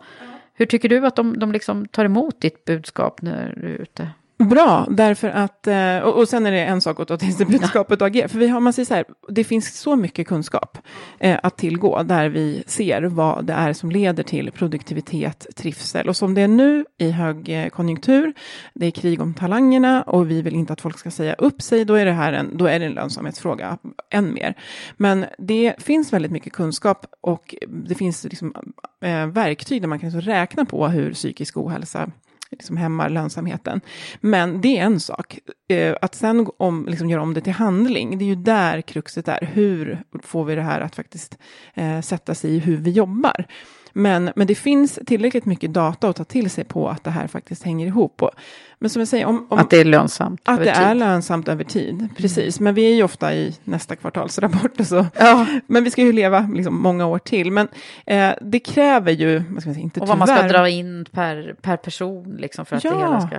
Hur tycker du att de, de liksom tar emot ditt budskap när du är ute? Bra, därför att, eh, och, och sen är det en sak att ta till sig budskapet och agera. För vi har, man säger så här, det finns så mycket kunskap eh, att tillgå där vi ser vad det är som leder till produktivitet, trivsel. Och som det är nu i högkonjunktur, det är krig om talangerna och vi vill inte att folk ska säga upp sig, då är det här en, då är det en lönsamhetsfråga än mer. Men det finns väldigt mycket kunskap och det finns liksom, eh, verktyg där man kan liksom räkna på hur psykisk ohälsa liksom hämmar lönsamheten. Men det är en sak. Eh, att sen om, liksom göra om det till handling, det är ju där kruxet är. Hur får vi det här att faktiskt eh, sätta sig i hur vi jobbar? Men, men det finns tillräckligt mycket data att ta till sig på att det här faktiskt hänger ihop. Och, men som jag säger, om, om, att det är lönsamt Att det tid. är lönsamt över tid, precis. Mm. Men vi är ju ofta i nästa kvartalsrapport och så. Ja. Men vi ska ju leva liksom många år till. Men eh, det kräver ju, vad ska man säga, inte Och vad tyvärr. man ska dra in per, per person, liksom, för att ja. det hela ska...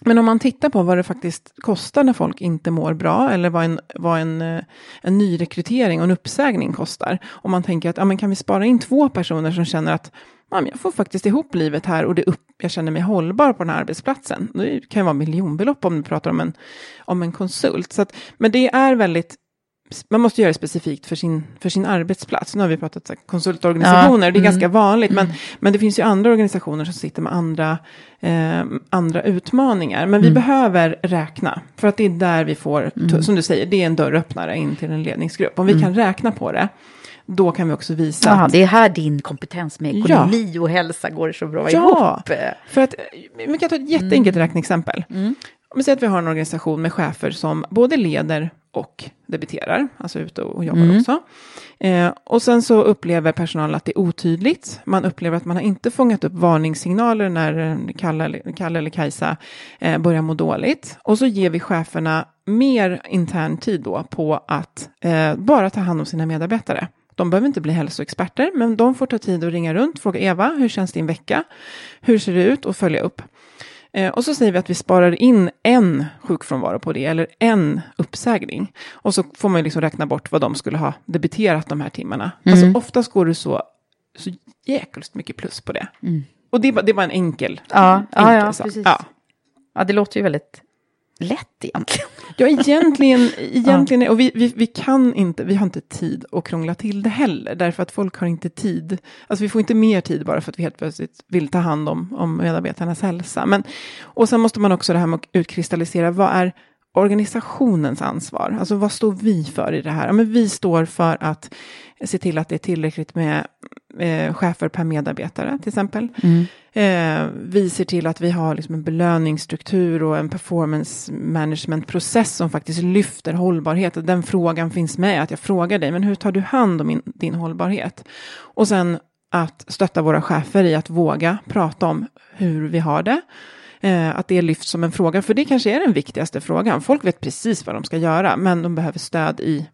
Men om man tittar på vad det faktiskt kostar när folk inte mår bra eller vad en, vad en, eh, en nyrekrytering och en uppsägning kostar. Om man tänker att ja, men kan vi spara in två personer som känner att ja, jag får faktiskt ihop livet här och det upp, jag känner mig hållbar på den här arbetsplatsen. Det kan ju vara miljonbelopp om du pratar om en, om en konsult. Så att, men det är väldigt man måste göra det specifikt för sin, för sin arbetsplats. Nu har vi pratat om konsultorganisationer, ja. det är mm. ganska vanligt, men, mm. men det finns ju andra organisationer som sitter med andra, eh, andra utmaningar. Men vi mm. behöver räkna, för att det är där vi får, mm. som du säger, det är en dörröppnare in till en ledningsgrupp. Om vi mm. kan räkna på det, då kan vi också visa. Ja, att, det är här din kompetens med ekonomi ja. och hälsa går så bra ja, ihop. för att, vi kan ta ett jätteenkelt mm. räkneexempel. Om vi säger att vi har en organisation med chefer som både leder och debiterar, alltså ute och jobbar mm. också. Eh, och sen så upplever personalen att det är otydligt. Man upplever att man har inte fångat upp varningssignaler när Kalle, Kalle eller Kajsa eh, börjar må dåligt. Och så ger vi cheferna mer intern tid då på att eh, bara ta hand om sina medarbetare. De behöver inte bli hälsoexperter, men de får ta tid att ringa runt, fråga Eva, hur känns din vecka? Hur ser det ut? Och följa upp. Eh, och så säger vi att vi sparar in en sjukfrånvaro på det, eller en uppsägning. Och så får man liksom räkna bort vad de skulle ha debiterat de här timmarna. Mm. Alltså oftast går det så, så jäkligt mycket plus på det. Mm. Och det, det var en enkel, ja, enkel ja, ja, precis. Ja. ja, det låter ju väldigt lätt egentligen. [laughs] Ja, egentligen, [laughs] egentligen och vi, vi, vi kan inte, vi har inte tid att krångla till det heller, därför att folk har inte tid. Alltså vi får inte mer tid bara för att vi helt plötsligt vill ta hand om, om medarbetarnas hälsa. Men, och sen måste man också det här med att utkristallisera, vad är organisationens ansvar? Alltså vad står vi för i det här? Ja, men vi står för att se till att det är tillräckligt med eh, chefer per medarbetare till exempel. Mm. Eh, vi ser till att vi har liksom en belöningsstruktur och en performance management-process som faktiskt lyfter hållbarhet. Den frågan finns med, att jag frågar dig, men hur tar du hand om in, din hållbarhet? Och sen att stötta våra chefer i att våga prata om hur vi har det. Eh, att det lyfts som en fråga, för det kanske är den viktigaste frågan. Folk vet precis vad de ska göra, men de behöver stöd i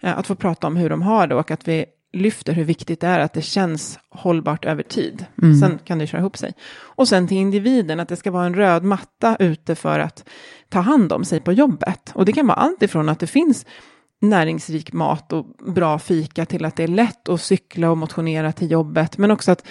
eh, att få prata om hur de har det och att vi lyfter hur viktigt det är att det känns hållbart över tid. Mm. Sen kan det köra ihop sig. Och sen till individen, att det ska vara en röd matta ute för att ta hand om sig på jobbet. Och det kan vara allt ifrån att det finns näringsrik mat och bra fika till att det är lätt att cykla och motionera till jobbet. Men också att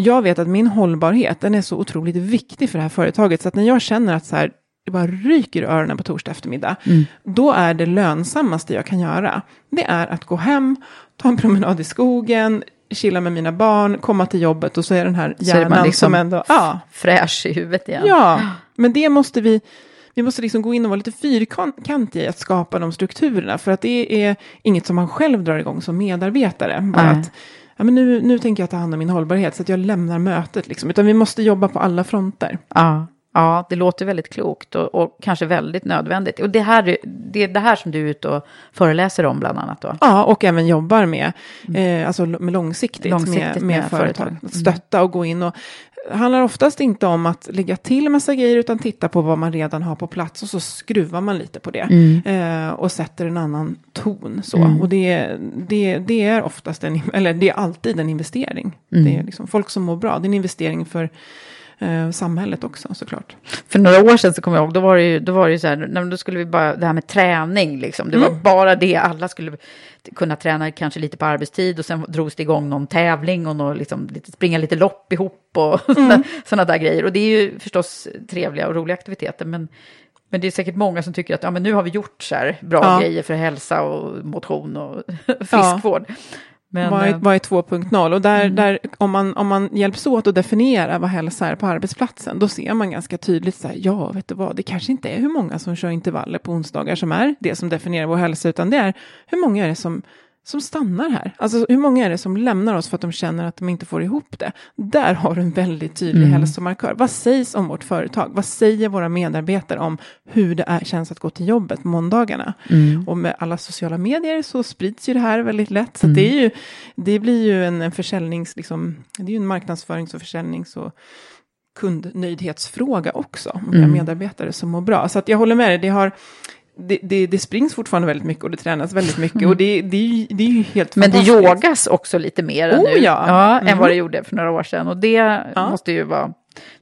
jag vet att min hållbarhet, den är så otroligt viktig för det här företaget. Så att när jag känner att så här, det bara ryker i öronen på torsdag eftermiddag, mm. då är det lönsammaste jag kan göra, det är att gå hem, ta en promenad i skogen, chilla med mina barn, komma till jobbet och så är den här hjärnan liksom som ändå... Ja. Fräsch i huvudet igen. Ja, men det måste vi... Vi måste liksom gå in och vara lite fyrkantiga i att skapa de strukturerna. För att det är inget som man själv drar igång som medarbetare. Bara att, ja, men nu, nu tänker jag ta hand om min hållbarhet så att jag lämnar mötet. Liksom. Utan vi måste jobba på alla fronter. Ja. Ja, det låter väldigt klokt och, och, kanske väldigt nödvändigt. Och det, här, det är det här som du är ute och föreläser om bland annat då? Ja, och även jobbar med, mm. eh, alltså med långsiktigt, långsiktigt med, med, med företag. företag. Mm. Stötta och gå in och handlar oftast inte om att lägga till massa grejer utan titta på vad man redan har på plats och så skruvar man lite på det mm. eh, och sätter en annan ton så mm. och det, det, det är oftast en, eller det är alltid en investering. Mm. Det är liksom folk som mår bra, det är en investering för eh, samhället också såklart. För några år sedan så kommer jag ihåg, då var det ju, då var det ju så här, då skulle vi bara, det här med träning liksom, det mm. var bara det, alla skulle kunna träna kanske lite på arbetstid och sen drogs det igång någon tävling och någon, liksom, springa lite lopp ihop och [laughs] mm. sådana där grejer. Och det är ju förstås trevliga och roliga aktiviteter, men men det är säkert många som tycker att ja, men nu har vi gjort så här bra ja. grejer för hälsa och motion och [laughs] friskvård. Ja. Men, vad, är, eh, vad är 2.0? Och där, mm. där, om, man, om man hjälps åt att definiera vad hälsa är på arbetsplatsen, då ser man ganska tydligt så här, ja, vet du vad, det kanske inte är hur många som kör intervaller på onsdagar som är det som definierar vår hälsa, utan det är hur många är det som som stannar här. Alltså hur många är det som lämnar oss för att de känner att de inte får ihop det? Där har du en väldigt tydlig mm. hälsomarkör. Vad sägs om vårt företag? Vad säger våra medarbetare om hur det är, känns att gå till jobbet på måndagarna? Mm. Och med alla sociala medier så sprids ju det här väldigt lätt. Så mm. det, är ju, det blir ju en, en försäljnings, liksom, det är ju en marknadsförings och försäljnings och kundnöjdhetsfråga också. Om mm. medarbetare som mår bra. Så att jag håller med dig, det har det, det, det, springs fortfarande väldigt mycket och det tränas väldigt mycket. Mm. Och det, det, det är ju helt Men det yogas också lite mer oh, nu. Ja. ja mm. Än vad det gjorde för några år sedan. Och det ja. måste ju vara...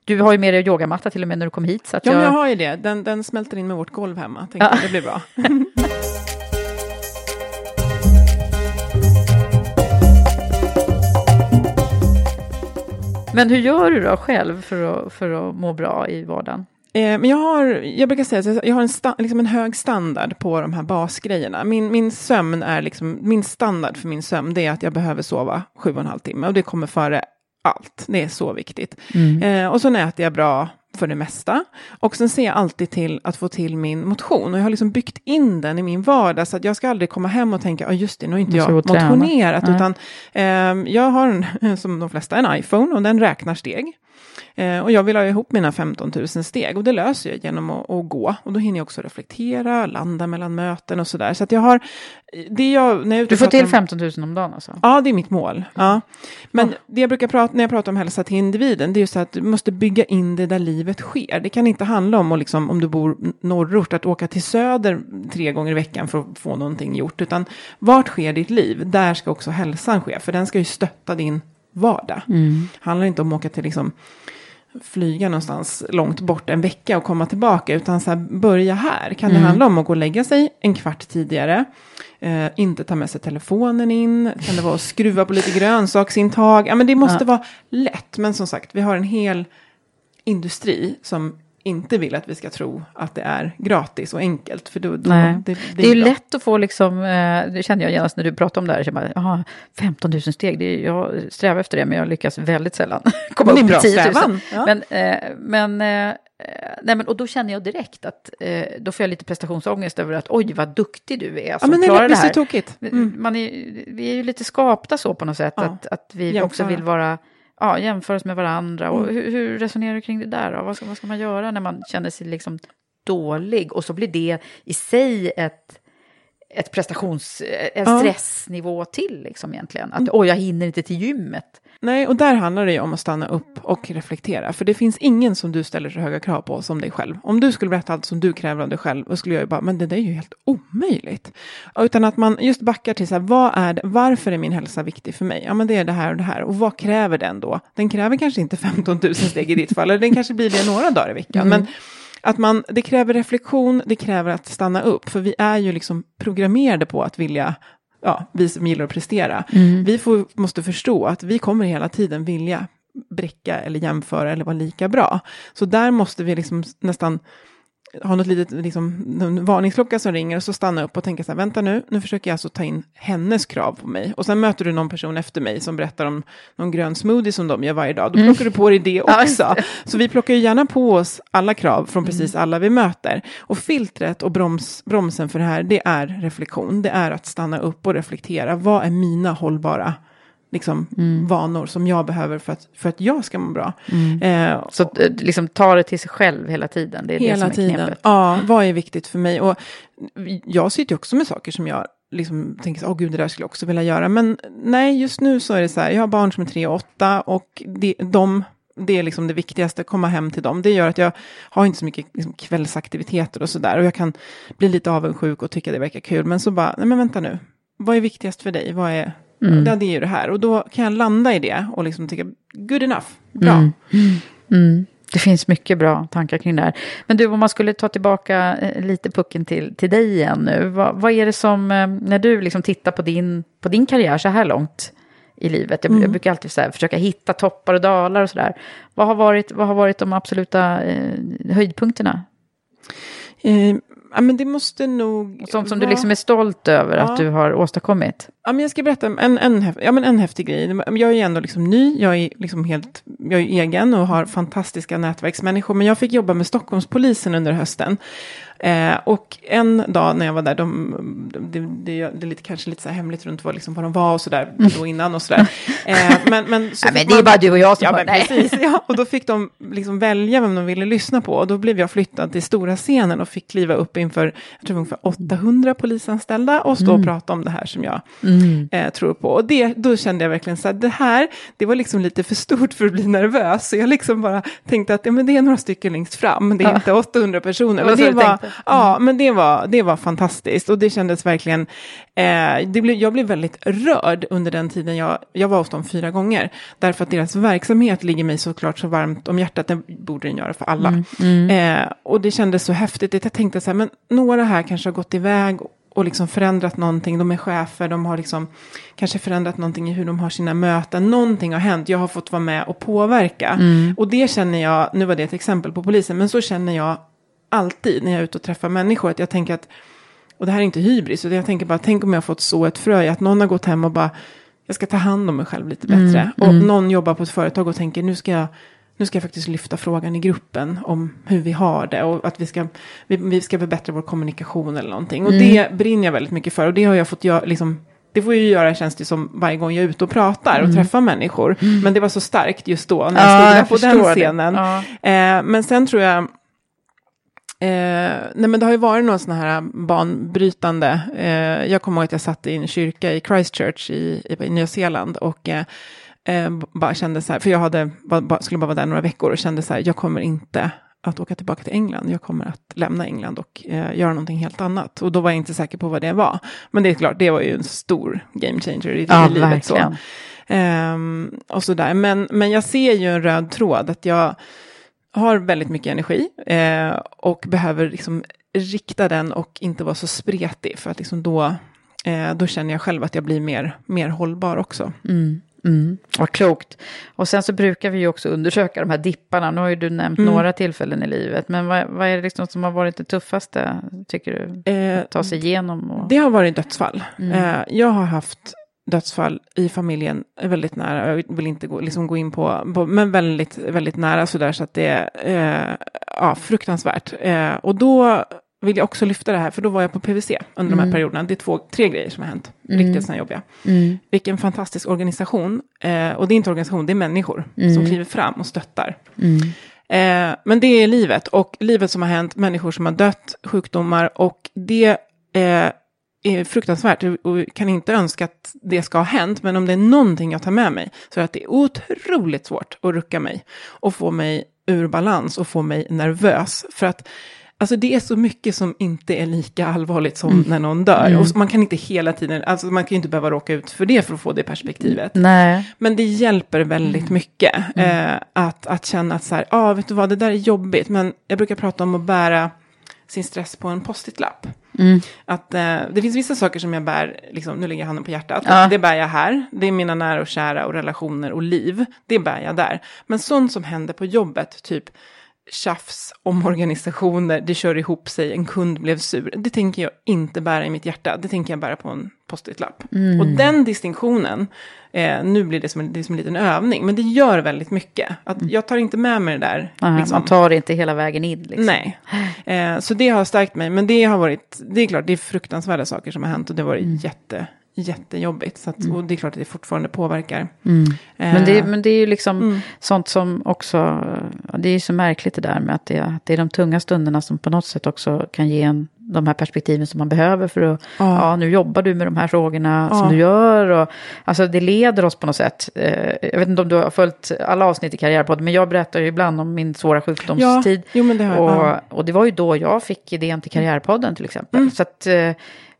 Du har ju med dig yogamatta till och med när du kom hit. Så att ja, jag... jag har ju det. Den, den smälter in med vårt golv hemma. Tänkte ja. det blir bra. [laughs] men hur gör du då själv för att, för att må bra i vardagen? Eh, men jag har, jag brukar säga att jag har en, sta, liksom en hög standard på de här basgrejerna. Min, min sömn är liksom, min standard för min sömn det är att jag behöver sova sju och en halv timme och det kommer före allt. Det är så viktigt. Mm. Eh, och så äter jag bra för det mesta. Och sen ser jag alltid till att få till min motion. Och jag har liksom byggt in den i min vardag. Så att jag ska aldrig komma hem och tänka, ja oh, just det, nu har inte jag motionerat. Utan eh, jag har, en, [laughs] som de flesta, en iPhone och den räknar steg. Eh, och jag vill ha ihop mina 15 000 steg och det löser jag genom att, att, gå. Och då hinner jag också reflektera, landa mellan möten och sådär. Så att jag har, det jag, när jag Du får till 15 000 om dagen alltså? Ja, det är mitt mål. Ja. Men ja. det jag brukar prata, när jag pratar om hälsa till individen, det är ju så att du måste bygga in det där livet sker. Det kan inte handla om, att liksom, om du bor norrort, att åka till söder tre gånger i veckan för att få någonting gjort. Utan vart sker ditt liv? Där ska också hälsan ske, för den ska ju stötta din vardag. Mm. handlar inte om att åka till liksom, flyga någonstans långt bort en vecka och komma tillbaka, utan så här, börja här. Kan mm. det handla om att gå och lägga sig en kvart tidigare, eh, inte ta med sig telefonen in, kan det vara att skruva på lite grönsaksintag, ja men det måste ja. vara lätt, men som sagt, vi har en hel industri som inte vill att vi ska tro att det är gratis och enkelt. För då, då det, det, det, är ju lätt att få, liksom, eh, det känner jag genast när du pratar om det här, jag bara, aha, 15 000 steg, det är, jag strävar efter det men jag lyckas väldigt sällan [laughs] komma upp i 10 000. Ja. Men, eh, men, eh, nej, men, och då känner jag direkt att då får jag lite prestationsångest över att oj vad duktig du är som ja, men klarar det, det här. Tokigt. Mm. Man är, vi är ju lite skapta så på något sätt, ja. att, att vi Jämföra. också vill vara ja, jämföras med varandra. Och mm. hur, hur, resonerar du kring det där? Då? Vad, ska, vad ska man göra när man känner sig liksom dålig? Och så blir det i sig ett, ett prestations, en stressnivå till liksom egentligen. Att mm. oj, jag hinner inte till gymmet. Nej, och där handlar det ju om att stanna upp och reflektera. För det finns ingen som du ställer så höga krav på som dig själv. Om du skulle berätta allt som du kräver av dig själv, då skulle jag ju bara, men det där är ju helt omöjligt. Utan att man just backar till så här, vad är det, varför är min hälsa viktig för mig? Ja, men det är det här och det här. Och vad kräver den då? Den kräver kanske inte 15 000 steg i ditt fall, eller den kanske blir det några dagar i veckan. Mm. Men att man, det kräver reflektion, det kräver att stanna upp, för vi är ju liksom programmerade på att vilja ja, vi som gillar att prestera, mm. vi får, måste förstå att vi kommer hela tiden vilja bräcka eller jämföra eller vara lika bra. Så där måste vi liksom nästan har något litet liksom, varningsklocka som ringer och så stanna upp och tänka så här, vänta nu, nu försöker jag alltså ta in hennes krav på mig. Och sen möter du någon person efter mig som berättar om någon grön smoothie som de gör varje dag. Då mm. plockar mm. du på dig det [laughs] också. så vi plockar ju gärna på oss alla krav från mm. precis alla vi möter. Och filtret och broms, bromsen för det här, det är reflektion. Det är att stanna upp och reflektera. Vad är mina hållbara liksom, vanor som jag behöver för att, för att jag ska må bra. Eh, Så eh, liksom ta det till sig själv hela tiden. Det är det hela som är tiden. knepet. Ja, vad är viktigt för mig? Och jag sitter ju också med saker som jag liksom tänker, så, åh gud, det där skulle jag också vilja göra. Men nej, just nu så är det så här, jag har barn som är tre och åtta och det, de, det är liksom det viktigaste, komma hem till dem. Det gör att jag har inte så mycket liksom, kvällsaktiviteter och sådär. Och jag kan bli lite avundsjuk och tycka det verkar kul. Men så bara, nej men vänta nu, vad är viktigast för dig? Vad är, ja, det är ju det här. Och då kan jag landa i det och liksom tycka, good enough, bra. Mm. Det finns mycket bra tankar kring det här. Men du, om man skulle ta tillbaka eh, lite pucken till, till dig igen nu. Vad, vad är det som, eh, när du liksom tittar på din, på din karriär så här långt i livet. Jag, jag brukar alltid så här, försöka hitta toppar och dalar och sådär. Vad, har varit, vad har varit de absoluta eh, höjdpunkterna? Eh, ja, men det måste nog... Sånt som du vara- liksom är stolt över att Ja. du har åstadkommit. Ja, men jag ska berätta en, en, ja, men en häftig grej. Jag är ändå liksom ny, jag är liksom helt, jag är egen och har fantastiska nätverksmänniskor. Men jag fick jobba med Stockholmspolisen under hösten. Eh, och en dag när jag var där, de, det, det, det är lite, kanske lite så hemligt runt vad, liksom, vad de var och sådär, då innan och sådär. Eh, men, men, så [laughs] Ja, men det är man- bara du och jag som Ja, men precis. Ja, och då fick de liksom välja vem de ville lyssna på. Och då blev jag flyttad till stora scenen och fick kliva upp inför, jag tror ungefär 800 polisanställda och stå och prata om det här som jag eh, tror på. Och det, då kände jag verkligen så här, det här, det var liksom lite för stort för att bli nervös. Så jag liksom bara tänkte att ja, men det är några stycken längst fram, det är Ja. inte 800 personer. Så det var, tänkte. ja, men det var, det var fantastiskt. Och det kändes verkligen, eh, det blev, jag blev väldigt rörd under den tiden jag, jag var hos dem fyra gånger. Därför att deras verksamhet ligger mig såklart så varmt om hjärtat, det borde den göra för alla. Eh, och det kändes så häftigt, jag tänkte så här, men några här kanske har gått iväg och liksom förändrat någonting, de är chefer, de har liksom kanske förändrat någonting i hur de har sina möten, någonting har hänt, jag har fått vara med och påverka. Och det känner jag, nu var det ett exempel på polisen, men så känner jag alltid när jag är ute och träffar människor, att jag tänker att, och det här är inte hybris, utan jag tänker bara, tänk om jag har fått så ett frö i att någon har gått hem och bara, jag ska ta hand om mig själv lite bättre. och någon jobbar på ett företag och tänker, nu ska jag nu ska jag faktiskt lyfta frågan i gruppen om hur vi har det och att vi ska, vi, vi ska förbättra vår kommunikation eller någonting. Och det brinner jag väldigt mycket för och det har jag fått göra, liksom, det får jag ju göra känns det som varje gång jag är ute och pratar och träffar människor. Men det var så starkt just då när jag Ja, stod där jag på den scenen. Ja. Eh, men sen tror jag, Eh, nej men det har ju varit några sådana här banbrytande. Eh, jag kommer ihåg att jag satt i en kyrka i Christchurch i, i, i Nya Zeeland och eh, eh, bara kände så här, för jag hade, bara, skulle bara vara där några veckor och kände så här, jag kommer inte att åka tillbaka till England. Jag kommer att lämna England och eh, göra någonting helt annat. Och då var jag inte säker på vad det var. Men det är klart, det var ju en stor game changer i, Ja, i livet. Så. verkligen. Ehm, och sådär. Men, men jag ser ju en röd tråd, att jag har väldigt mycket energi eh, och behöver liksom rikta den och inte vara så spretig. För att liksom då, eh, då känner jag själv att jag blir mer, mer hållbar också. Mm. Mm. Vad klokt. Och sen så brukar vi ju också undersöka de här dipparna. Nu har ju du nämnt Mm. några tillfällen i livet. Men vad, vad är det liksom som har varit det tuffaste, tycker du? Eh, Att ta sig igenom? Och... Det har varit dödsfall. Mm. Eh, jag har haft dödsfall i familjen väldigt nära. Jag vill inte gå, liksom gå in på, på men väldigt, väldigt nära sådär så att det är eh, ja, fruktansvärt. Eh, och då vill jag också lyfta det här, för då var jag på PVC under de här perioderna. Det är två, tre grejer som har hänt, riktigt sådana jobbiga. Mm. Vilken fantastisk organisation. Eh, och det är inte organisation, det är människor som kliver fram och stöttar. Mm. Eh, men det är livet och livet som har hänt, människor som har dött, sjukdomar och det eh, är fruktansvärt och jag kan inte önska att det ska ha hänt, men om det är någonting jag tar med mig så är det att det är otroligt svårt att rucka mig och få mig ur balans och få mig nervös. För att Alltså det är så mycket som inte är lika allvarligt som när någon dör. Och man kan inte hela tiden, alltså man kan ju inte behöva råka ut för det för att få det perspektivet. Nej. Men det hjälper väldigt mycket eh, att, att känna att så här, ja, ah, vet du vad, det där är jobbigt, men jag brukar prata om att bära sin stress på en post-it-lapp. Att eh, det finns vissa saker som jag bär, liksom, nu lägger jag handen på hjärtat, Ja. det bär jag här, det är mina nära och kära och relationer och liv, det bär jag där. Men sånt som händer på jobbet, typ tjafs, omorganisationer, det kör ihop sig, en kund blev sur. Det tänker jag inte bära i mitt hjärta, det tänker jag bära på en post-it-lapp. Och den distinktionen, eh, nu blir det som, en, det som en liten övning, men det gör väldigt mycket. Att jag tar inte med mig det där. Nej, liksom. Man tar det inte hela vägen in. Liksom. Nej, eh, så det har stärkt mig. Men det har varit, det är klart, det är fruktansvärda saker som har hänt och det har varit jätte, jättejobbigt. Så att, Och det är klart att det fortfarande påverkar. Men, det, Eh, men det är ju liksom Mm. sånt som också, ja, det är ju så märkligt det där med att det, att det är de tunga stunderna som på något sätt också kan ge en de här perspektiven som man behöver för att, Ja. ja, nu jobbar du med de här frågorna Ja. som du gör. Och, alltså det leder oss på något sätt. Eh, jag vet inte om du har följt alla avsnitt i Karriärpodden, men jag berättar ju ibland om min svåra sjukdomstid. jo, men det och, Ja. och det var ju då jag fick idén till Karriärpodden till exempel. Mm. Så att, eh,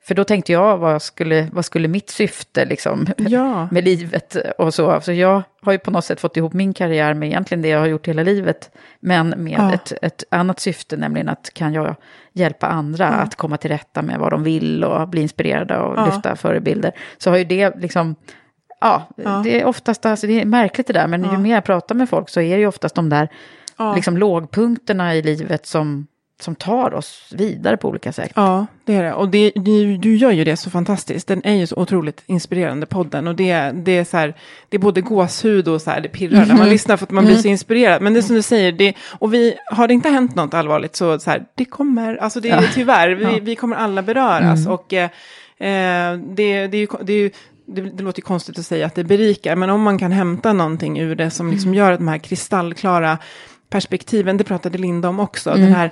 för då tänkte jag, vad skulle, vad skulle mitt syfte liksom, Ja. med livet och så. Så jag har ju på något sätt fått ihop min karriär med egentligen det jag har gjort hela livet. Men med Ja. ett, ett annat syfte, nämligen att kan jag hjälpa andra att komma till rätta med vad de vill och bli inspirerade och Ja. lyfta förebilder. Så har ju det liksom, ja, Ja. det är oftast, alltså det är märkligt det där, men ju Ja. mer jag pratar med folk så är det ju oftast de där Ja. liksom lågpunkterna i livet som, som tar oss vidare på olika sätt. Ja, det är det. Och det, du, du gör ju det så fantastiskt. Den är ju så otroligt inspirerande, podden. Och det, det, är, så här, det är både gåshud och så här, det pirrar när man lyssnar för att man blir så inspirerad. Men det är som du säger, det, och vi, har det inte hänt något allvarligt så, så här, det kommer, alltså det är Ja. tyvärr, vi, Ja. vi kommer alla beröras. Och eh, eh, det, det är ju, det är ju det, det låter ju konstigt att säga att det berikar, men om man kan hämta någonting ur det som liksom gör att de här kristallklara perspektiven, det pratade Linda om också, den här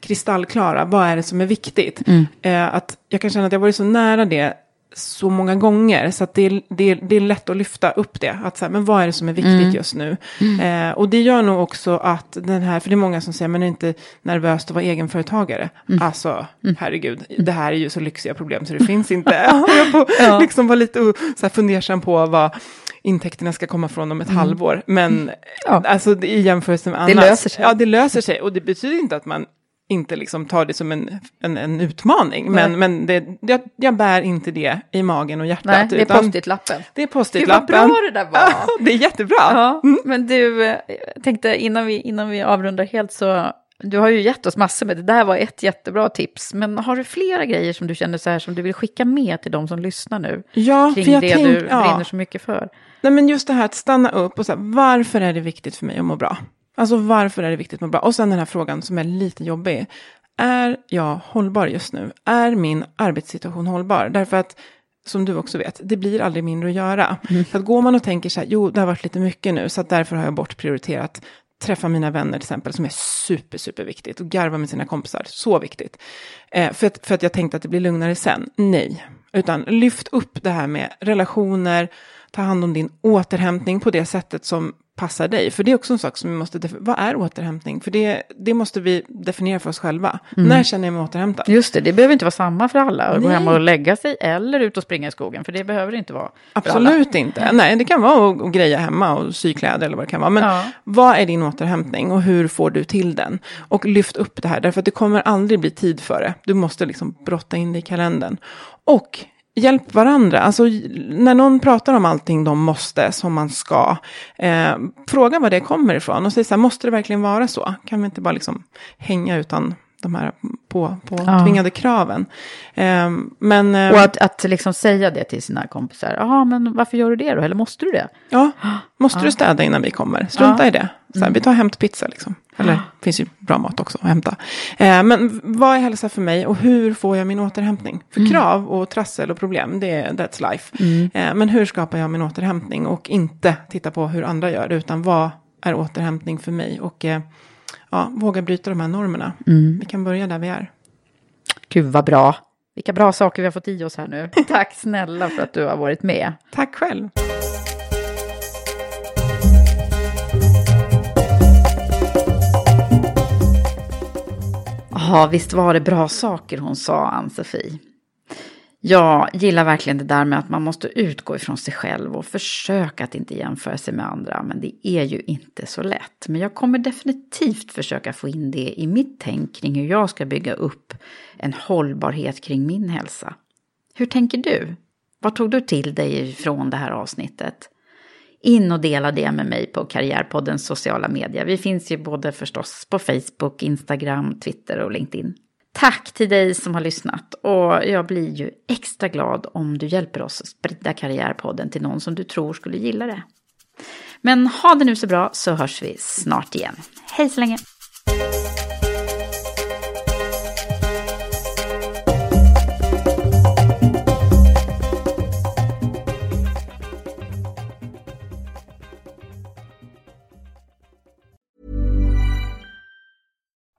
kristallklara, vad är det som är viktigt? Eh, att jag kan känna att jag varit så nära det så många gånger, så att det är, det, är, det är lätt att lyfta upp det. Att så här, men vad är det som är viktigt just nu? Eh, och det gör nog också att den här, för det är många som säger, men är det inte nervöst att vara egenföretagare? Alltså, herregud, det här är ju så lyxiga problem så det finns inte. [laughs] [laughs] jag får liksom vara lite så här fundersam på vad intäkterna ska komma från om ett halvår. Men Ja. alltså det- i jämförelse med Det annat. löser sig. Ja, det löser sig. Och det betyder inte att man inte liksom tar det som en, en, en utmaning. Men, Nej. men det, jag, jag bär inte det i magen och hjärtat. Nej, det är post-it-lappen. Det är Gud vad post-it-lappen. bra det där var! [laughs] det är jättebra. Ja, men du, jag tänkte innan vi, innan vi avrundar helt så, du har ju gett oss massor med, det där var ett jättebra tips, men har du flera grejer som du känner så här som du vill skicka med till de som lyssnar nu? Ja, Kring för jag det tänk, du ja. brinner så mycket för? Nej, men just det här att stanna upp och säga, varför är det viktigt för mig att må bra? Alltså varför är det viktigt att må bra? Och sen den här frågan som är lite jobbig. Är jag hållbar just nu? Är min arbetssituation hållbar? Därför att, som du också vet, det blir aldrig mindre att göra. Så att går man och tänker så här, jo, det har varit lite mycket nu, så att därför har jag bortprioriterat träffa mina vänner till exempel, som är super, super viktigt. Och garva med sina kompisar, så viktigt. Eh, för, att, för att jag tänkte att det blir lugnare sen. Nej. Utan lyft upp det här med relationer, ta hand om din återhämtning på det sättet som passar dig. För det är också en sak som vi måste. Vad är återhämtning? För det, det måste vi definiera för oss själva. När känner jag mig återhämtad? Just det, det behöver inte vara samma för alla, att gå hem och lägga sig eller ut och springa i skogen, för det behöver det inte vara. Absolut inte. Nej, det kan vara att, att greja hemma och sy kläder eller vad det kan vara. Men Ja. vad är din återhämtning och hur får du till den? Och lyft upp det här, därför att det kommer aldrig bli tid för det. Du måste liksom brotta in det i kalendern. Och hjälp varandra. Alltså när någon pratar om allting de måste, som man ska, eh, fråga var det kommer ifrån och säg så här, måste det verkligen vara så? Kan vi inte bara liksom hänga utan de här på, på Ja. kraven? Eh, men... eh, Och att, att liksom säga det till sina kompisar, jaha, men varför gör du det då? Eller måste du det? Ja, [gasps] måste du städa innan vi kommer? Strunta Ja. i det. Så här, Vi tar och hämtar pizza liksom. Eller det [gasps] finns ju bra mat också att hämta. Eh, men vad är hälsa för mig och hur får jag min återhämtning? För krav och trassel och problem, det är that's life. Eh, men hur skapar jag min återhämtning och inte titta på hur andra gör det, utan vad är återhämtning för mig? Och eh, ja, våga bryta de här normerna. Vi kan börja där vi är. Gud vad bra. Vilka bra saker vi har fått i oss här nu. [laughs] Tack snälla för att du har varit med. Tack själv. Ja, visst var det bra saker hon sa, Ann-Sofie. Jag gillar verkligen det där med att man måste utgå ifrån sig själv och försöka att inte jämföra sig med andra. Men det är ju inte så lätt. Men jag kommer definitivt försöka få in det i mitt tänk kring hur jag ska bygga upp en hållbarhet kring min hälsa. Hur tänker du? Vad tog du till dig från det här avsnittet? In och dela det med mig på Karriärpoddens sociala medier. Vi finns ju både förstås på Facebook, Instagram, Twitter och LinkedIn. Tack till dig som har lyssnat och jag blir ju extra glad om du hjälper oss att sprida Karriärpodden till någon som du tror skulle gilla det. Men ha det nu så bra så hörs vi snart igen. Hej så länge!